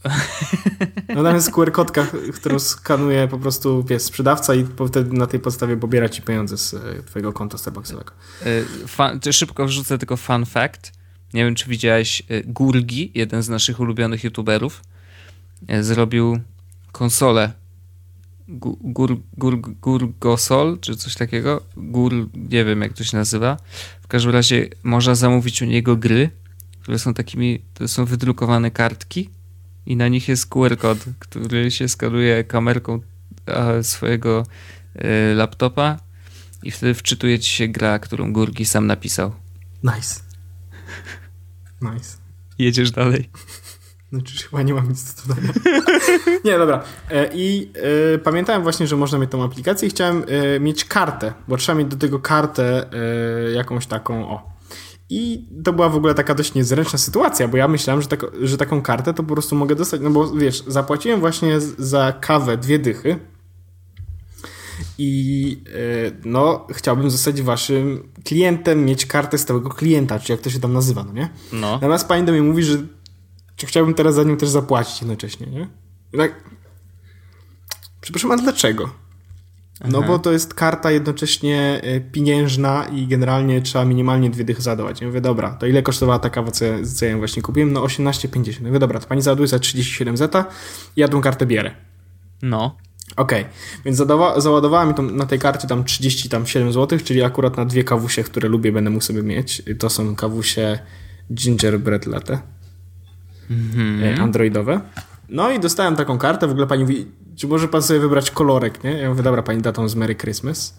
No tam jest QR kodka, którą skanuje po prostu wiesz, sprzedawca i wtedy na tej podstawie pobiera ci pieniądze z e, twojego konta Starbucksowego. Y, Fan, szybko wrzucę tylko fun fact. Nie wiem, czy widziałeś y, Gurgi, jeden z naszych ulubionych youtuberów, zrobił konsolę Gu- Gur, gur, Gurgosol, czy coś takiego. Gur, nie wiem jak to się nazywa. W każdym razie można zamówić u niego gry, które są takimi, to są wydrukowane kartki i na nich jest QR kod, który się skanuje kamerką e, swojego e, laptopa i wtedy wczytuje ci się gra, którą Gurgi sam napisał. Nice. Nice. Jedziesz dalej. Znaczy chyba nie mam nic do dodania. nie, dobra. E, I e, pamiętałem właśnie, że można mieć tą aplikację i chciałem e, mieć kartę, bo trzeba mieć do tego kartę e, jakąś taką, o. I to była w ogóle taka dość niezręczna sytuacja, bo ja myślałem, że, tako, że taką kartę to po prostu mogę dostać, no bo wiesz, zapłaciłem właśnie za kawę dwie dychy i e, no chciałbym zostać waszym klientem, mieć kartę stałego klienta, czy jak to się tam nazywa, no nie? No. Natomiast pani do mnie mówi, że czy chciałbym teraz za nią też zapłacić jednocześnie, nie? I tak. Przepraszam, a dlaczego? No bo to jest karta jednocześnie e, pieniężna i generalnie trzeba minimalnie dwie dychy zadawać. Ja mówię, dobra, to ile kosztowała ta kawa, co ja, co ja ją właśnie kupiłem? No 18,50. Ja mówię, dobra, to pani załaduje za 37 zeta i ja tą kartę bierę. No. Okej, więc zadawa- załadowała mi tą, na tej karcie tam 37 zł, czyli akurat na dwie kawusie, które lubię, będę mógł sobie mieć. To są kawusie gingerbread latte, e, androidowe. No i dostałem taką kartę, w ogóle pani mówi, czy może pan sobie wybrać kolorek, nie? Ja mówię, dobra, pani da tą z Merry Christmas.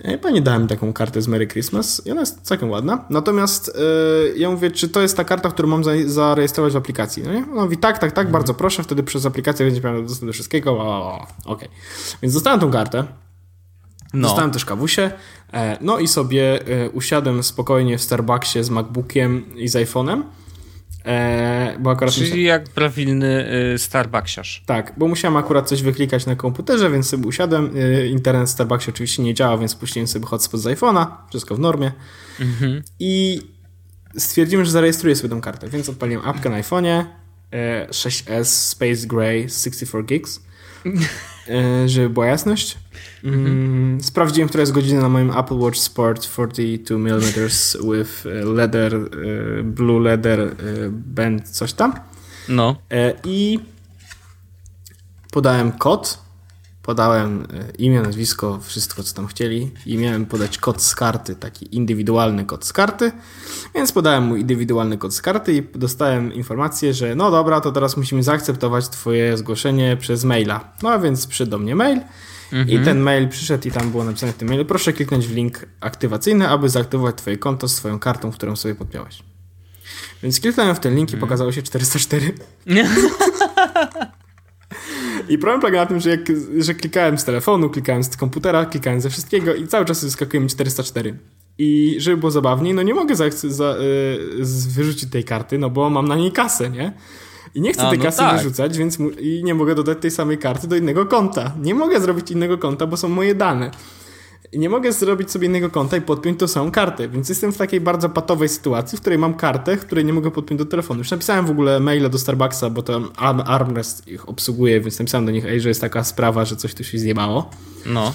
E, Pani dała mi taką kartę z Merry Christmas i ona jest całkiem ładna. Natomiast e, ja mówię, czy to jest ta karta, którą mam za, zarejestrować w aplikacji? No nie? Ona mówi, tak, tak, tak, bardzo proszę, wtedy przez aplikację będzie miała dostęp do wszystkiego. Okej. Więc dostałem tą kartę. No. Dostałem też kawusie. E, no i sobie usiadłem spokojnie w Starbucksie z MacBookiem i z iPhone'em. E, bo akurat musiałem- Czyli jak prawilny y, Starbucksiarz. tak, bo musiałem akurat coś wyklikać na komputerze, więc sobie usiadłem. Y, Internet w Starbucksie oczywiście nie działa, więc puściłem sobie hotspot z iPhone'a, wszystko w normie. I stwierdziłem, że zarejestruję sobie tą kartę, więc odpaliłem apkę na iPhone'ie e, 6S Space Gray 64 gigs, żeby była jasność. Mm, Sprawdziłem, która jest godzina na moim Apple Watch Sport 42 mm with e, leather, e, blue leather e, band, coś tam. No. E, I podałem kod podałem e, imię, nazwisko, wszystko co tam chcieli i miałem podać kod z karty, taki indywidualny kod z karty, więc podałem mój indywidualny kod z karty i dostałem informację, że no dobra, to teraz musimy zaakceptować twoje zgłoszenie przez maila. No więc przyszedł do mnie mail i ten mail przyszedł i tam było napisane w tym mailu, proszę kliknąć w link aktywacyjny, aby zaaktywować twoje konto z twoją kartą, którą sobie podpiąłeś. Więc kliknąłem w ten link i pokazało się 404. I problem polega na tym, że, jak, że klikałem z telefonu, klikałem z komputera, klikałem ze wszystkiego i cały czas wyskakuje mi 404. I żeby było zabawniej, no nie mogę za, za, y, wyrzucić tej karty, no bo mam na niej kasę, nie? I nie chcę A, tej no kasy tak. wyrzucać, więc i nie mogę dodać tej samej karty do innego konta. Nie mogę zrobić innego konta, bo są moje dane. Nie mogę zrobić sobie innego konta i podpiąć tą samą kartę, więc jestem w takiej bardzo patowej sytuacji, w której mam kartę, której nie mogę podpiąć do telefonu. Już napisałem w ogóle maila do Starbucksa, bo tam Arm- Armrest ich obsługuje, więc napisałem do nich, ej, że jest taka sprawa, że coś tu się zjebało. No.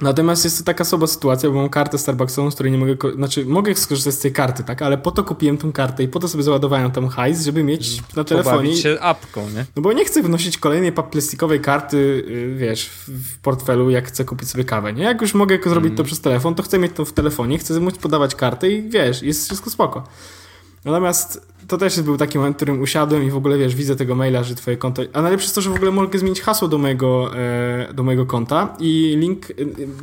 Natomiast jest to taka słaba sytuacja, bo mam kartę Starbucksową, z której nie mogę, znaczy mogę skorzystać z tej karty, tak, ale po to kupiłem tą kartę i po to sobie załadowałem tam hajs, żeby mieć na telefonie. Pobawić się apką, nie? No bo nie chcę wnosić kolejnej plastikowej karty, yy, wiesz, w, portfelu, jak chcę kupić sobie kawę, nie? Jak już mogę zrobić to przez telefon, to chcę mieć to w telefonie, chcę móc podawać kartę i wiesz, jest wszystko spoko. Natomiast to też był taki moment, w którym usiadłem i w ogóle, wiesz, widzę tego maila, że twoje konto... A najlepsze jest to, że w ogóle mogę zmienić hasło do mojego, e, do mojego konta i link, e,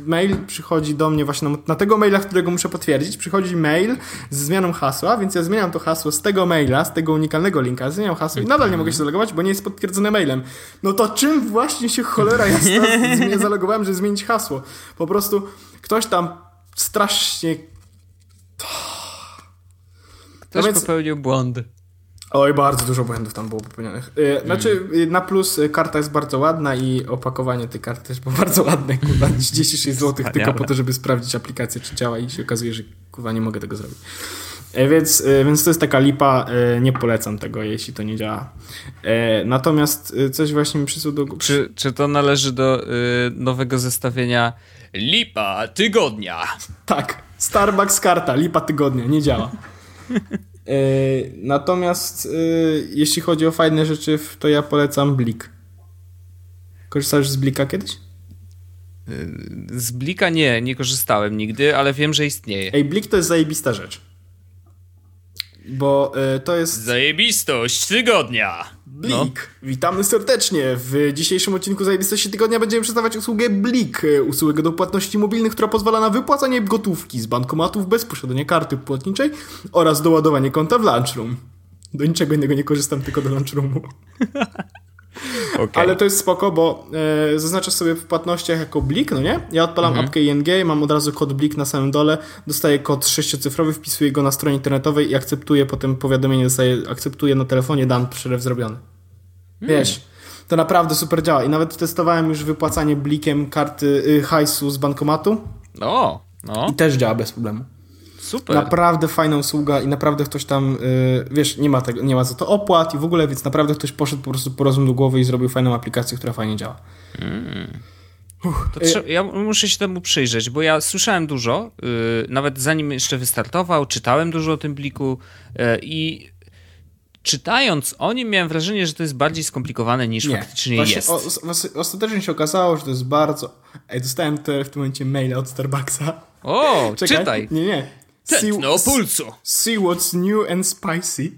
mail przychodzi do mnie właśnie na, na tego maila, którego muszę potwierdzić, przychodzi mail z zmianą hasła, więc ja zmieniam to hasło z tego maila, z tego unikalnego linka, zmieniam hasło i nadal nie mogę się zalogować, bo nie jest potwierdzone mailem. No to czym właśnie się cholera jasna zalogowałem, żeby zmienić hasło? Po prostu ktoś tam strasznie Ktoś więc- popełnił błąd. Oj, bardzo dużo błędów tam było popełnionych. Y, Znaczy, y, na plus y, karta jest bardzo ładna i opakowanie tej karty też było bardzo ładne. Kurwa, 36 zł tylko po to, żeby sprawdzić aplikację, czy działa i się okazuje, że kurwa nie mogę tego zrobić. E, Więc, y, więc to jest taka lipa, y, nie polecam tego, jeśli to nie działa. E, Natomiast coś właśnie mi przysłał do... Czy, czy to należy do nowego zestawienia Lipa Tygodnia? Tak, Starbucks karta, lipa tygodnia, nie działa. E, Natomiast y, jeśli chodzi o fajne rzeczy, to ja polecam Blik. Korzystasz z Blika kiedyś? Z Blika nie, nie korzystałem nigdy, ale wiem, że istnieje. Ej, Blik to jest zajebista rzecz. Bo y, to jest Zajebistość tygodnia! Blik. No. Witamy serdecznie. W dzisiejszym odcinku Zajebistości Tygodnia będziemy przedstawiać usługę Blik. Usługę do płatności mobilnych, która pozwala na wypłacanie gotówki z bankomatów bez posiadania karty płatniczej oraz doładowanie konta w Lunchroom. Do niczego innego nie korzystam, tylko do Lunchroomu. Okay. Ale to jest spoko, bo e, zaznaczasz sobie w płatnościach jako blik, no nie? Ja odpalam Mhm. apkę ING, mam od razu kod blik na samym dole, dostaję kod sześciocyfrowy, wpisuję go na stronie internetowej i akceptuję, potem powiadomienie dostaję, akceptuję na telefonie, dam przelew zrobiony. Wiesz, to naprawdę super działa i nawet testowałem już wypłacanie blikiem karty y, hajsu z bankomatu O, no, i też działa bez problemu. Super. Naprawdę fajna usługa i naprawdę ktoś tam, y, wiesz, nie ma, tego, nie ma za to opłat i w ogóle, więc naprawdę ktoś poszedł po prostu po rozum do głowy i zrobił fajną aplikację, która fajnie działa. To trze- ja muszę się temu przyjrzeć, bo ja słyszałem dużo, yy, nawet zanim jeszcze wystartował, czytałem dużo o tym bliku yy, i czytając o nim miałem wrażenie, że to jest bardziej skomplikowane niż faktycznie Właśnie jest. O, os- ostatecznie się okazało, że to jest bardzo... Ej, dostałem te, w tym momencie maila od Starbucksa. O, Czekaj. czytaj! Nie, nie. Tętno See, pulsu! see what's new and spicy.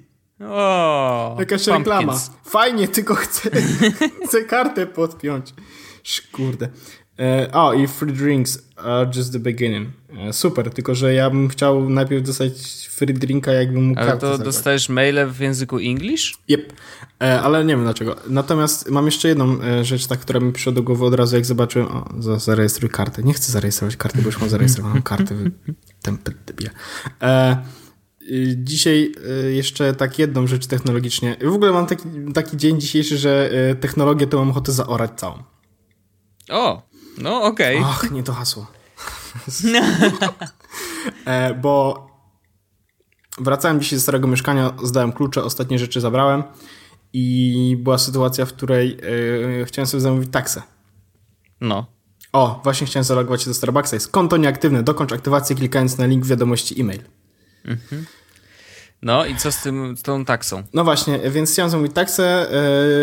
O, Jakaś pumpkins. reklama. Fajnie, tylko chcę, chcę kartę podpiąć. Kurde. E, o, i free drinks are just the beginning. E, super, tylko że ja bym chciał najpierw dostać free drinka, jakbym mógł Ale to dostajesz maile w języku English? Yep. E, ale nie wiem dlaczego. Natomiast mam jeszcze jedną e, rzecz, ta, która mi przyszła do głowy od razu, jak zobaczyłem. O, za, zarejestruj kartę. Nie chcę zarejestrować karty, bo już mam zarejestrowaną kartę. Tempel debile. E, Dzisiaj jeszcze tak jedną rzecz technologicznie. W ogóle mam taki, taki dzień dzisiejszy, że technologię to mam ochotę zaorać całą. O, no okej. Ach, nie to hasło. e, bo wracałem dzisiaj ze starego mieszkania, zdałem klucze, ostatnie rzeczy zabrałem i była sytuacja, w której e, chciałem sobie zamówić taksę. No. O, właśnie chciałem zalogować się do Starbucksa. Jest konto nieaktywne. Dokończ aktywację klikając na link w wiadomości e-mail. No i co z tym, z tą taksą? No właśnie, więc chciałem zamówić taksę,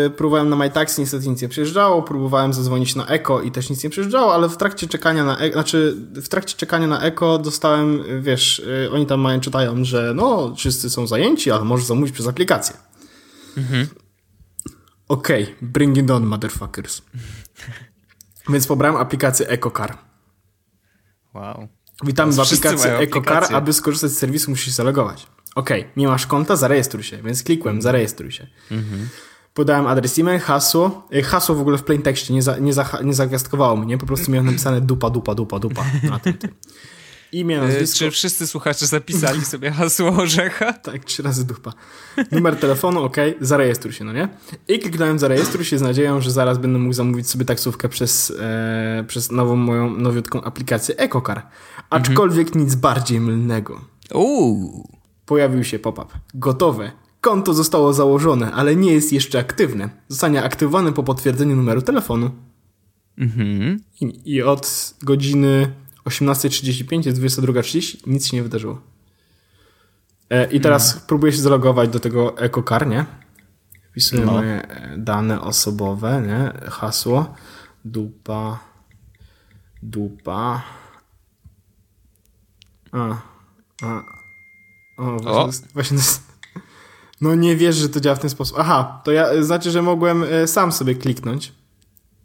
yy, próbowałem na MyTaxi, niestety nic nie przyjeżdżało, próbowałem zadzwonić na Eko i też nic nie przyjeżdżało, ale w trakcie czekania na Eko, znaczy w trakcie czekania na Eko dostałem, wiesz, yy, oni tam mają, czytają, że no, wszyscy są zajęci, ale możesz zamówić przez aplikację. Mhm. Okej, okay, bring it on, motherfuckers. Więc pobrałem aplikację EcoCar. Wow. Witamy w aplikacji EcoCar, aby skorzystać z serwisu musisz zalogować. Okej, okay, nie masz konta, zarejestruj się, więc klikłem, zarejestruj się. Mhm. Podałem adres e-mail, hasło. E, hasło w ogóle w plain tekście nie, za, nie, za, nie zagwiazdkowało mnie, po prostu miałem napisane dupa, dupa, dupa, dupa na tym. tym. Imię, e, nazwisko. Czy wszyscy słuchacze zapisali sobie hasło orzecha? tak, trzy razy dupa. Numer telefonu, ok, zarejestruj się, no nie? I kliknąłem zarejestruj się z nadzieją, że zaraz będę mógł zamówić sobie taksówkę przez, e, przez nową moją nowiutką aplikację EcoCar. Aczkolwiek mhm. nic bardziej mylnego. Uuu. Pojawił się pop-up. Gotowe. Konto zostało założone, ale nie jest jeszcze aktywne. Zostanie aktywowane po potwierdzeniu numeru telefonu. Mhm. I, I od godziny 18.35 jest 22.30, nic się nie wydarzyło. E, I teraz mm. próbuję się zalogować do tego EcoCar, nie? Wpisuję no. moje dane osobowe, nie? Hasło. Dupa. Dupa. A. A. O, właśnie, o. Jest, właśnie jest, No nie wiesz, że to działa w ten sposób. Aha, to ja, znaczy, że mogłem e, sam sobie kliknąć.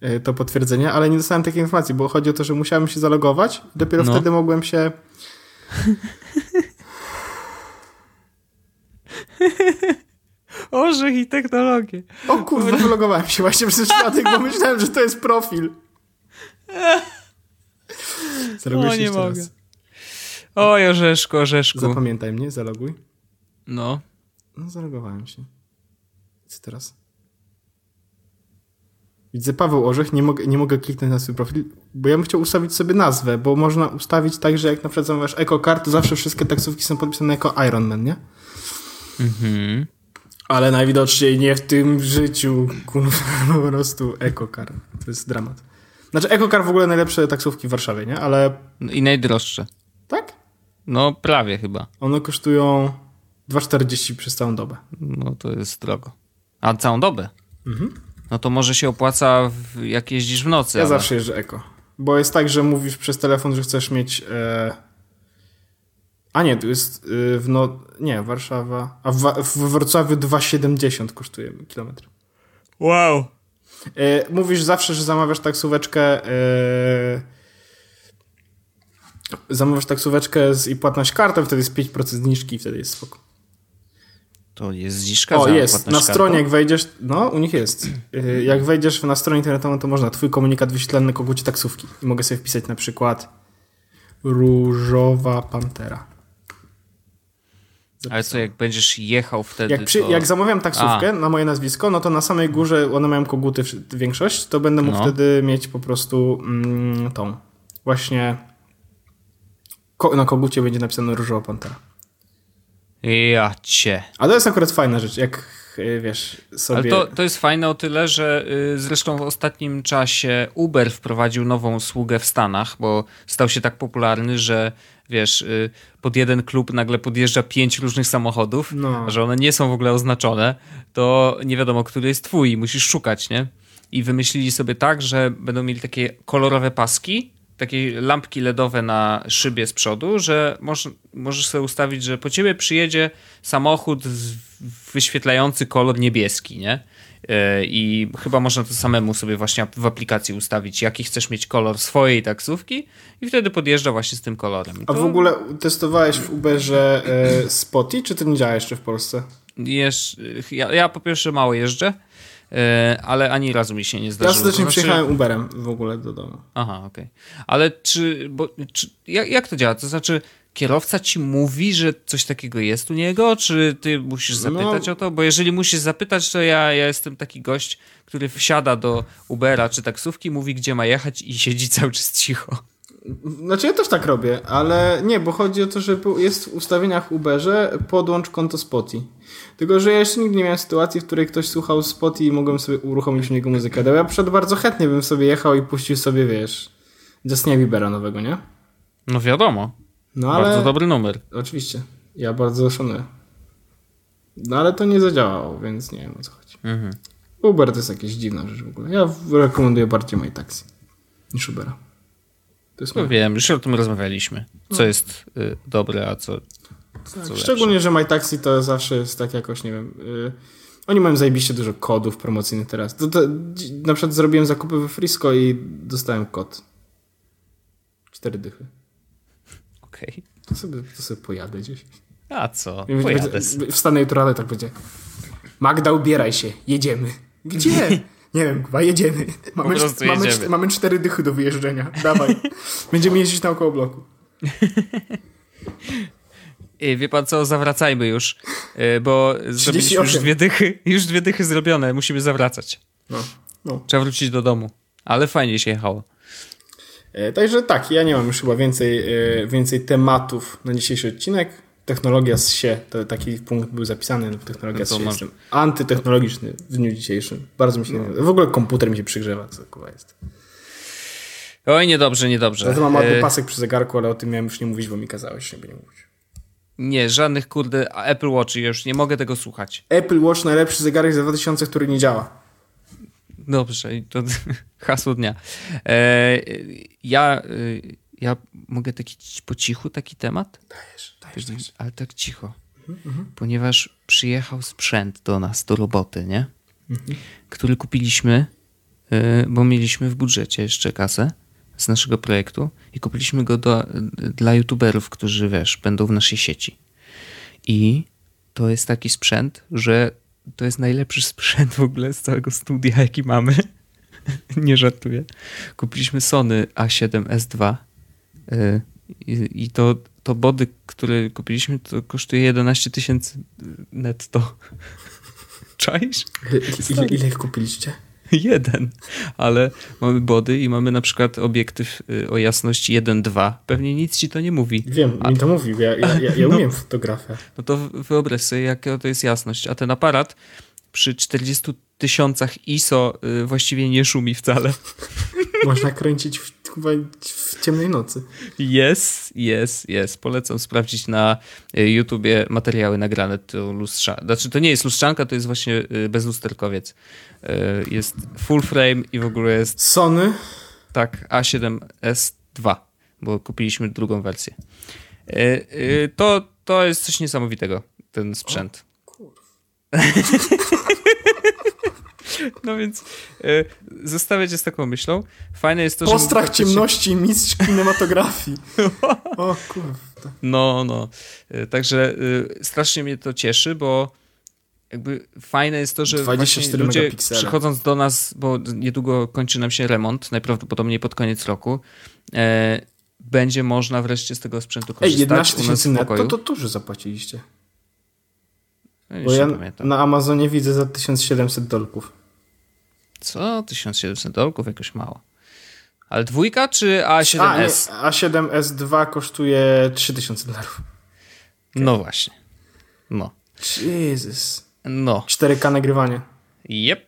E, to potwierdzenie, ale nie dostałem takiej informacji, bo chodzi o to, że musiałem się zalogować i dopiero no. wtedy mogłem się... Orzech i technologię. O kurwa, wylogowałem się właśnie przez przypadek, bo myślałem, że to jest profil. Zaloguj o, nie mogę. Raz. Oj, Orzeszku, Orzeszku. Zapamiętaj mnie, zaloguj. No. No, zalogowałem się. Co teraz? Widzę Paweł Orzech, nie mogę, nie mogę kliknąć na swój profil, bo ja bym chciał ustawić sobie nazwę, bo można ustawić tak, że jak na przykład zamawiasz EcoCard, to zawsze wszystkie taksówki są podpisane jako Ironman, nie? Mhm. Ale najwidoczniej nie w tym życiu, kurwa, po prostu EcoCar. To jest dramat. Znaczy EcoCar w ogóle najlepsze taksówki w Warszawie, nie? Ale... I najdroższe. No prawie chyba. One kosztują 2,40 przez całą dobę. No to jest drogo. A całą dobę? Mhm no to może się opłaca, w, jak jeździsz w nocy. Ja ale... zawsze jeżdżę eko. Bo jest tak, że mówisz przez telefon, że chcesz mieć. E... A nie, tu jest e, w no... Nie, Warszawa. A w, w Wrocławiu 2,70 kosztuje kilometr. Wow. E, mówisz zawsze, że zamawiasz taksóweczkę. E... Zamawiasz taksóweczkę z, i płatność kartą, wtedy jest 5% zniżki i wtedy jest spoko. To jest zniżka O, jest. Na stronie, jak wejdziesz, no, u nich jest. Y, jak wejdziesz na stronę internetową, to można twój komunikat wyświetlany kogucie taksówki. I mogę sobie wpisać na przykład Różowa Pantera. Ale co, jak będziesz jechał wtedy, jak, przy, to... jak zamawiam taksówkę A. na moje nazwisko, no to na samej górze, one mają koguty większość, to będę mógł no. wtedy mieć po prostu mm, tą właśnie ko na kogucie będzie napisane Różowa Pantera. Ja cię. A to jest akurat fajna rzecz, jak y, wiesz sobie... Ale to, to jest fajne o tyle, że y, zresztą w ostatnim czasie Uber wprowadził nową usługę w Stanach, bo stał się tak popularny, że wiesz, y, pod jeden klub nagle podjeżdża pięć różnych samochodów, no. że one nie są w ogóle oznaczone, to nie wiadomo, który jest twój i musisz szukać, nie? I wymyślili sobie tak, że będą mieli takie kolorowe paski, takie lampki LEDowe na szybie z przodu, że możesz, możesz sobie ustawić, że po ciebie przyjedzie samochód wyświetlający kolor niebieski, nie? E, I chyba można to samemu sobie właśnie w aplikacji ustawić, jaki chcesz mieć kolor swojej taksówki i wtedy podjeżdża właśnie z tym kolorem. To... A w ogóle testowałeś w Uberze e, Spoty, czy to nie działa jeszcze w Polsce? Jesz... Ja, ja po pierwsze mało jeżdżę, ale ani razu mi się nie zdarzyło. Ja ostatnio znaczy... przyjechałem Uberem w ogóle do domu. Aha, okej. Okay. Ale czy, bo, czy jak, jak to działa? To znaczy kierowca ci mówi, że coś takiego jest u niego, czy ty musisz no. zapytać no, o to? Bo jeżeli musisz zapytać, to ja, ja jestem taki gość, który wsiada do Ubera czy taksówki, mówi gdzie ma jechać i siedzi cały czas cicho. Znaczy ja też tak robię, ale nie, bo chodzi o to, że jest w ustawieniach Uberze podłącz konto Spotify. Tylko, że ja jeszcze nigdy nie miałem sytuacji, w której ktoś słuchał Spotify i mogłem sobie uruchomić w niego muzykę. Ja przed bardzo chętnie bym sobie jechał i puścił sobie, wiesz, Justina Biebera nowego, nie? No wiadomo. No, ale... Bardzo dobry numer. Oczywiście. Ja bardzo szanuję. No ale to nie zadziałało, więc nie wiem o co chodzi. Mhm. Uber to jest jakieś dziwna rzecz w ogóle. Ja rekomenduję bardziej MyTaxi niż Ubera. To jest No moje. wiem, już o tym rozmawialiśmy. Co jest y, dobre, a co, Tak, szczególnie, że MyTaxi to zawsze jest tak jakoś, nie wiem... y, oni mają zajebiście dużo kodów promocyjnych teraz. To, to, na przykład zrobiłem zakupy we Frisco i dostałem kod. Cztery dychy. Okej. To sobie, to sobie pojadę gdzieś. A co? Pojadę. będzie- Wstanę jutro, ale tak będzie. Magda, ubieraj się, jedziemy. Gdzie? Nie wiem, chyba jedziemy. Mamy, prostu mamy, jedziemy. mamy cztery dychy do wyjeżdżenia. Dawaj. Będziemy jeździć naokoło bloku. Wie pan co, zawracajmy już, y, bo zrobiliśmy już 38. dwie dychy, już dwie dychy zrobione, musimy zawracać. No. no. Trzeba wrócić do domu. Ale fajnie się jechało. E, Także tak, ja nie mam już chyba więcej, e, więcej tematów na dzisiejszy odcinek. Technologia z się, to taki punkt był zapisany, no, technologia No z się. Jestem antytechnologiczny w dniu dzisiejszym. Bardzo mi się nie W ogóle komputer mi się przygrzewa, co kurwa jest. Oj, niedobrze, niedobrze. Ja to mam ładny E, pasek przy zegarku, ale o tym miałem już nie mówić, bo mi kazałeś, żeby nie mówić. Nie, żadnych kurde Apple Watch, ja już nie mogę tego słuchać. Apple Watch najlepszy zegarek za 2000, który nie działa. Dobrze, i to hasło dnia. E, ja, y, ja mogę taki po cichu taki temat? Dajesz, dajesz, Ale tak cicho. Ponieważ przyjechał sprzęt do nas, do roboty, nie? Który kupiliśmy, y, bo mieliśmy w budżecie jeszcze kasę z naszego projektu i kupiliśmy go do, dla youtuberów, którzy, wiesz, będą w naszej sieci. I to jest taki sprzęt, że to jest najlepszy sprzęt w ogóle z całego studia, jaki mamy. Nie żartuję. Kupiliśmy Sony A7S2 y, i, to, to body, które kupiliśmy, to kosztuje 11 tysięcy netto. Czaisz? Ile, ile, ile kupiliście? Jeden. Ale mamy body i mamy na przykład obiektyw y, o jasności 1.2. Pewnie nic ci to nie mówi. Wiem, mi to mówił, ja, ja, ja, ja umiem fotografię. No to wyobraź sobie, jaka to jest jasność. A ten aparat przy 40 tysiącach ISO y, właściwie nie szumi wcale. Można kręcić w, chyba w ciemnej nocy. Jest, jest, jest. Polecam sprawdzić na y, YouTubie materiały nagrane to lustrza. Znaczy, to nie jest lustrzanka, to jest właśnie y, bezlusterkowiec. Y, Jest full frame i w ogóle jest Sony, tak A7S2, bo kupiliśmy drugą wersję. To, to jest coś niesamowitego, ten sprzęt. No więc y, zostawiać się z taką myślą. Fajne jest to, że... postrach ciemności, mistrz kinematografii. O kurwa. No, no. Y, Także y, strasznie mnie to cieszy, bo jakby fajne jest to, że 24 właśnie ludzie megapiksele. przychodząc do nas, bo niedługo kończy nam się remont, najprawdopodobniej pod koniec roku, e, będzie można wreszcie z tego sprzętu Ej, korzystać 11 u nas tysięcy w netto, to dużo zapłaciliście. No, Bo ja pamiętam. na Amazonie widzę za 1700 dolków. Co? 1700 dolków? Jakoś mało. Ale dwójka czy A, nie, A7S? A7S2 kosztuje 3000 dolarów. No właśnie. No. Jezus. No. 4K nagrywanie. Yep.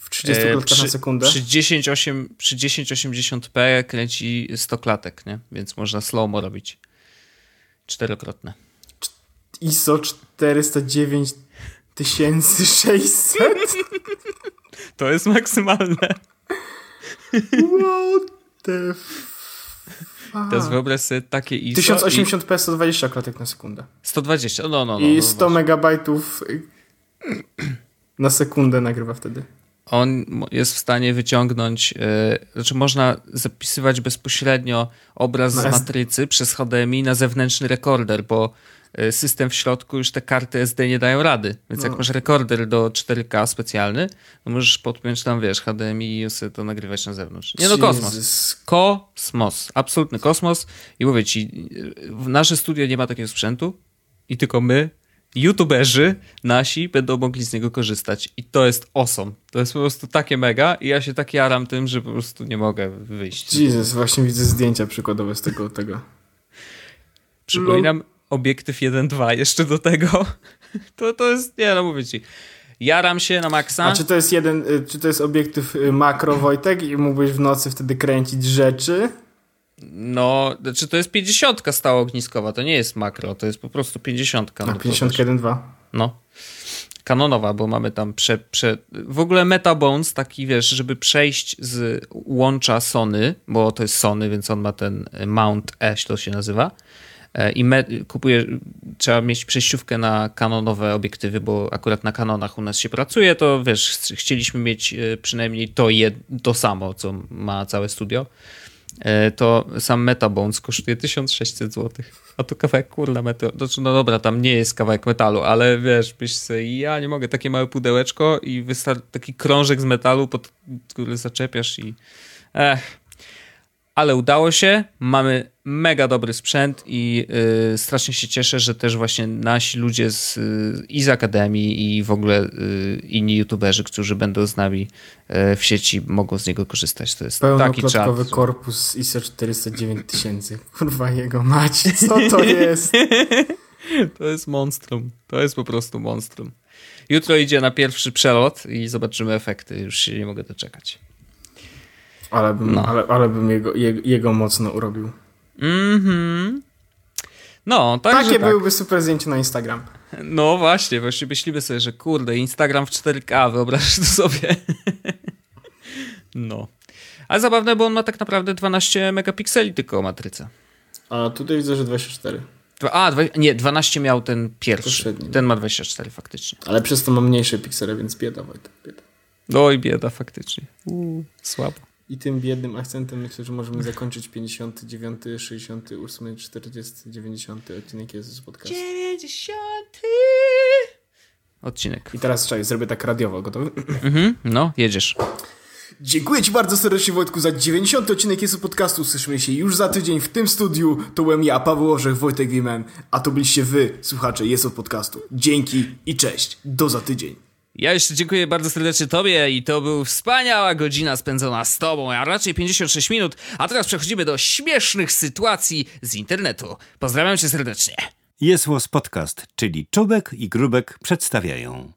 W 30 E, klatkach na sekundę. Przy, 1080, przy 1080p kręci 100 klatek, nie? Więc można slow-mo robić. Czterokrotne. ISO 409 600. To jest maksymalne. What the fuck? Teraz wyobraź sobie takie ISO 1080p 120 klatek na sekundę. i 120, no, no, no. I no 100 właśnie. megabajtów na sekundę nagrywa wtedy. On jest w stanie wyciągnąć, e, znaczy można zapisywać bezpośrednio obraz Na z matrycy przez HDMI na zewnętrzny rekorder, bo system w środku już te karty SD nie dają rady. Więc jak No. masz rekorder do 4K specjalny, to możesz podpiąć tam, wiesz, HDMI i sobie to nagrywać na zewnątrz. Nie no, kosmos. Kosmos. Absolutny kosmos. I mówię ci, w nasze studio nie ma takiego sprzętu i tylko my, youtuberzy nasi, będą mogli z niego korzystać. I to jest awesome. To jest po prostu takie mega i ja się tak jaram tym, że po prostu nie mogę wyjść. Jesus, właśnie widzę zdjęcia przykładowe z tego. tego. Przypominam, obiektyw 1.2 jeszcze do tego. To, to jest, nie no mówię ci, jaram się na maksa. A czy to jest jeden, y, czy to jest obiektyw y, makro, Wojtek, i mógłbyś w nocy wtedy kręcić rzeczy? No, znaczy to jest 50 stała ogniskowa, to nie jest makro, to jest po prostu 50. A, no to 51.2. no. Kanonowa, bo mamy tam prze, prze... W ogóle Metabones, taki wiesz, żeby przejść z łącza Sony, bo to jest Sony, więc on ma ten Mount E, to się nazywa. E, I kupuje, trzeba mieć przejściówkę na kanonowe obiektywy, bo akurat na kanonach u nas się pracuje, to wiesz, chcieliśmy mieć e, przynajmniej to, jed... to samo, co ma całe studio. E, to sam Metabones kosztuje 1600 zł. A to kawałek kurla metalu. Znaczy, no dobra, tam nie jest kawałek metalu, ale wiesz, byś sobie, ja nie mogę, takie małe pudełeczko i wystarczy taki krążek z metalu, pod który zaczepiasz i... Ech, ale udało się, mamy mega dobry sprzęt i y, strasznie się cieszę, że też właśnie nasi ludzie z, y, i z Akademii i w ogóle y, inni youtuberzy, którzy będą z nami y, w sieci, mogą z niego korzystać. To jest taki czat. korpus ISO 409 tysięcy. Kurwa jego mać, co to jest? to jest monstrum. To jest po prostu monstrum. Jutro idzie na pierwszy przelot i zobaczymy efekty. Już się nie mogę doczekać. Ale bym, no. ale, ale bym jego, jego, jego mocno urobił. Mhm. No, tak, Takie tak. byłyby super zdjęcia na Instagram. No właśnie, właśnie myślimy sobie, że kurde, Instagram w 4K, wyobrażasz to sobie. no. Ale zabawne, bo on ma tak naprawdę 12 megapikseli tylko matryca. A tutaj widzę, że 24. A, nie, 12 miał ten pierwszy. Ten ma 24 faktycznie. Ale przez to ma mniejsze piksele, więc bieda, Wojtek, bieda. Oj, bieda faktycznie. Uuu, słabo. I tym biednym akcentem myślę, że możemy zakończyć 59, 68, 40, 90 odcinek Jezus Podcast. 90 odcinek. I teraz czekaj, zrobię tak radiowo, gotowy? Mhm, no, jedziesz. Dziękuję Ci bardzo serdecznie Wojtku za 90 odcinek Jezu Podcastu. Słyszymy się już za tydzień w tym studiu. To byłem ja, Paweł Orzech, Wojtek Wimen, a to byliście Wy, słuchacze Jezu Podcastu. Dzięki i cześć. Do za tydzień. Ja jeszcze dziękuję bardzo serdecznie Tobie i to był wspaniała godzina spędzona z Tobą, a raczej 56 minut. A teraz przechodzimy do śmiesznych sytuacji z internetu. Pozdrawiam Cię serdecznie. Jest Podcast, czyli Czubek i Grubek przedstawiają.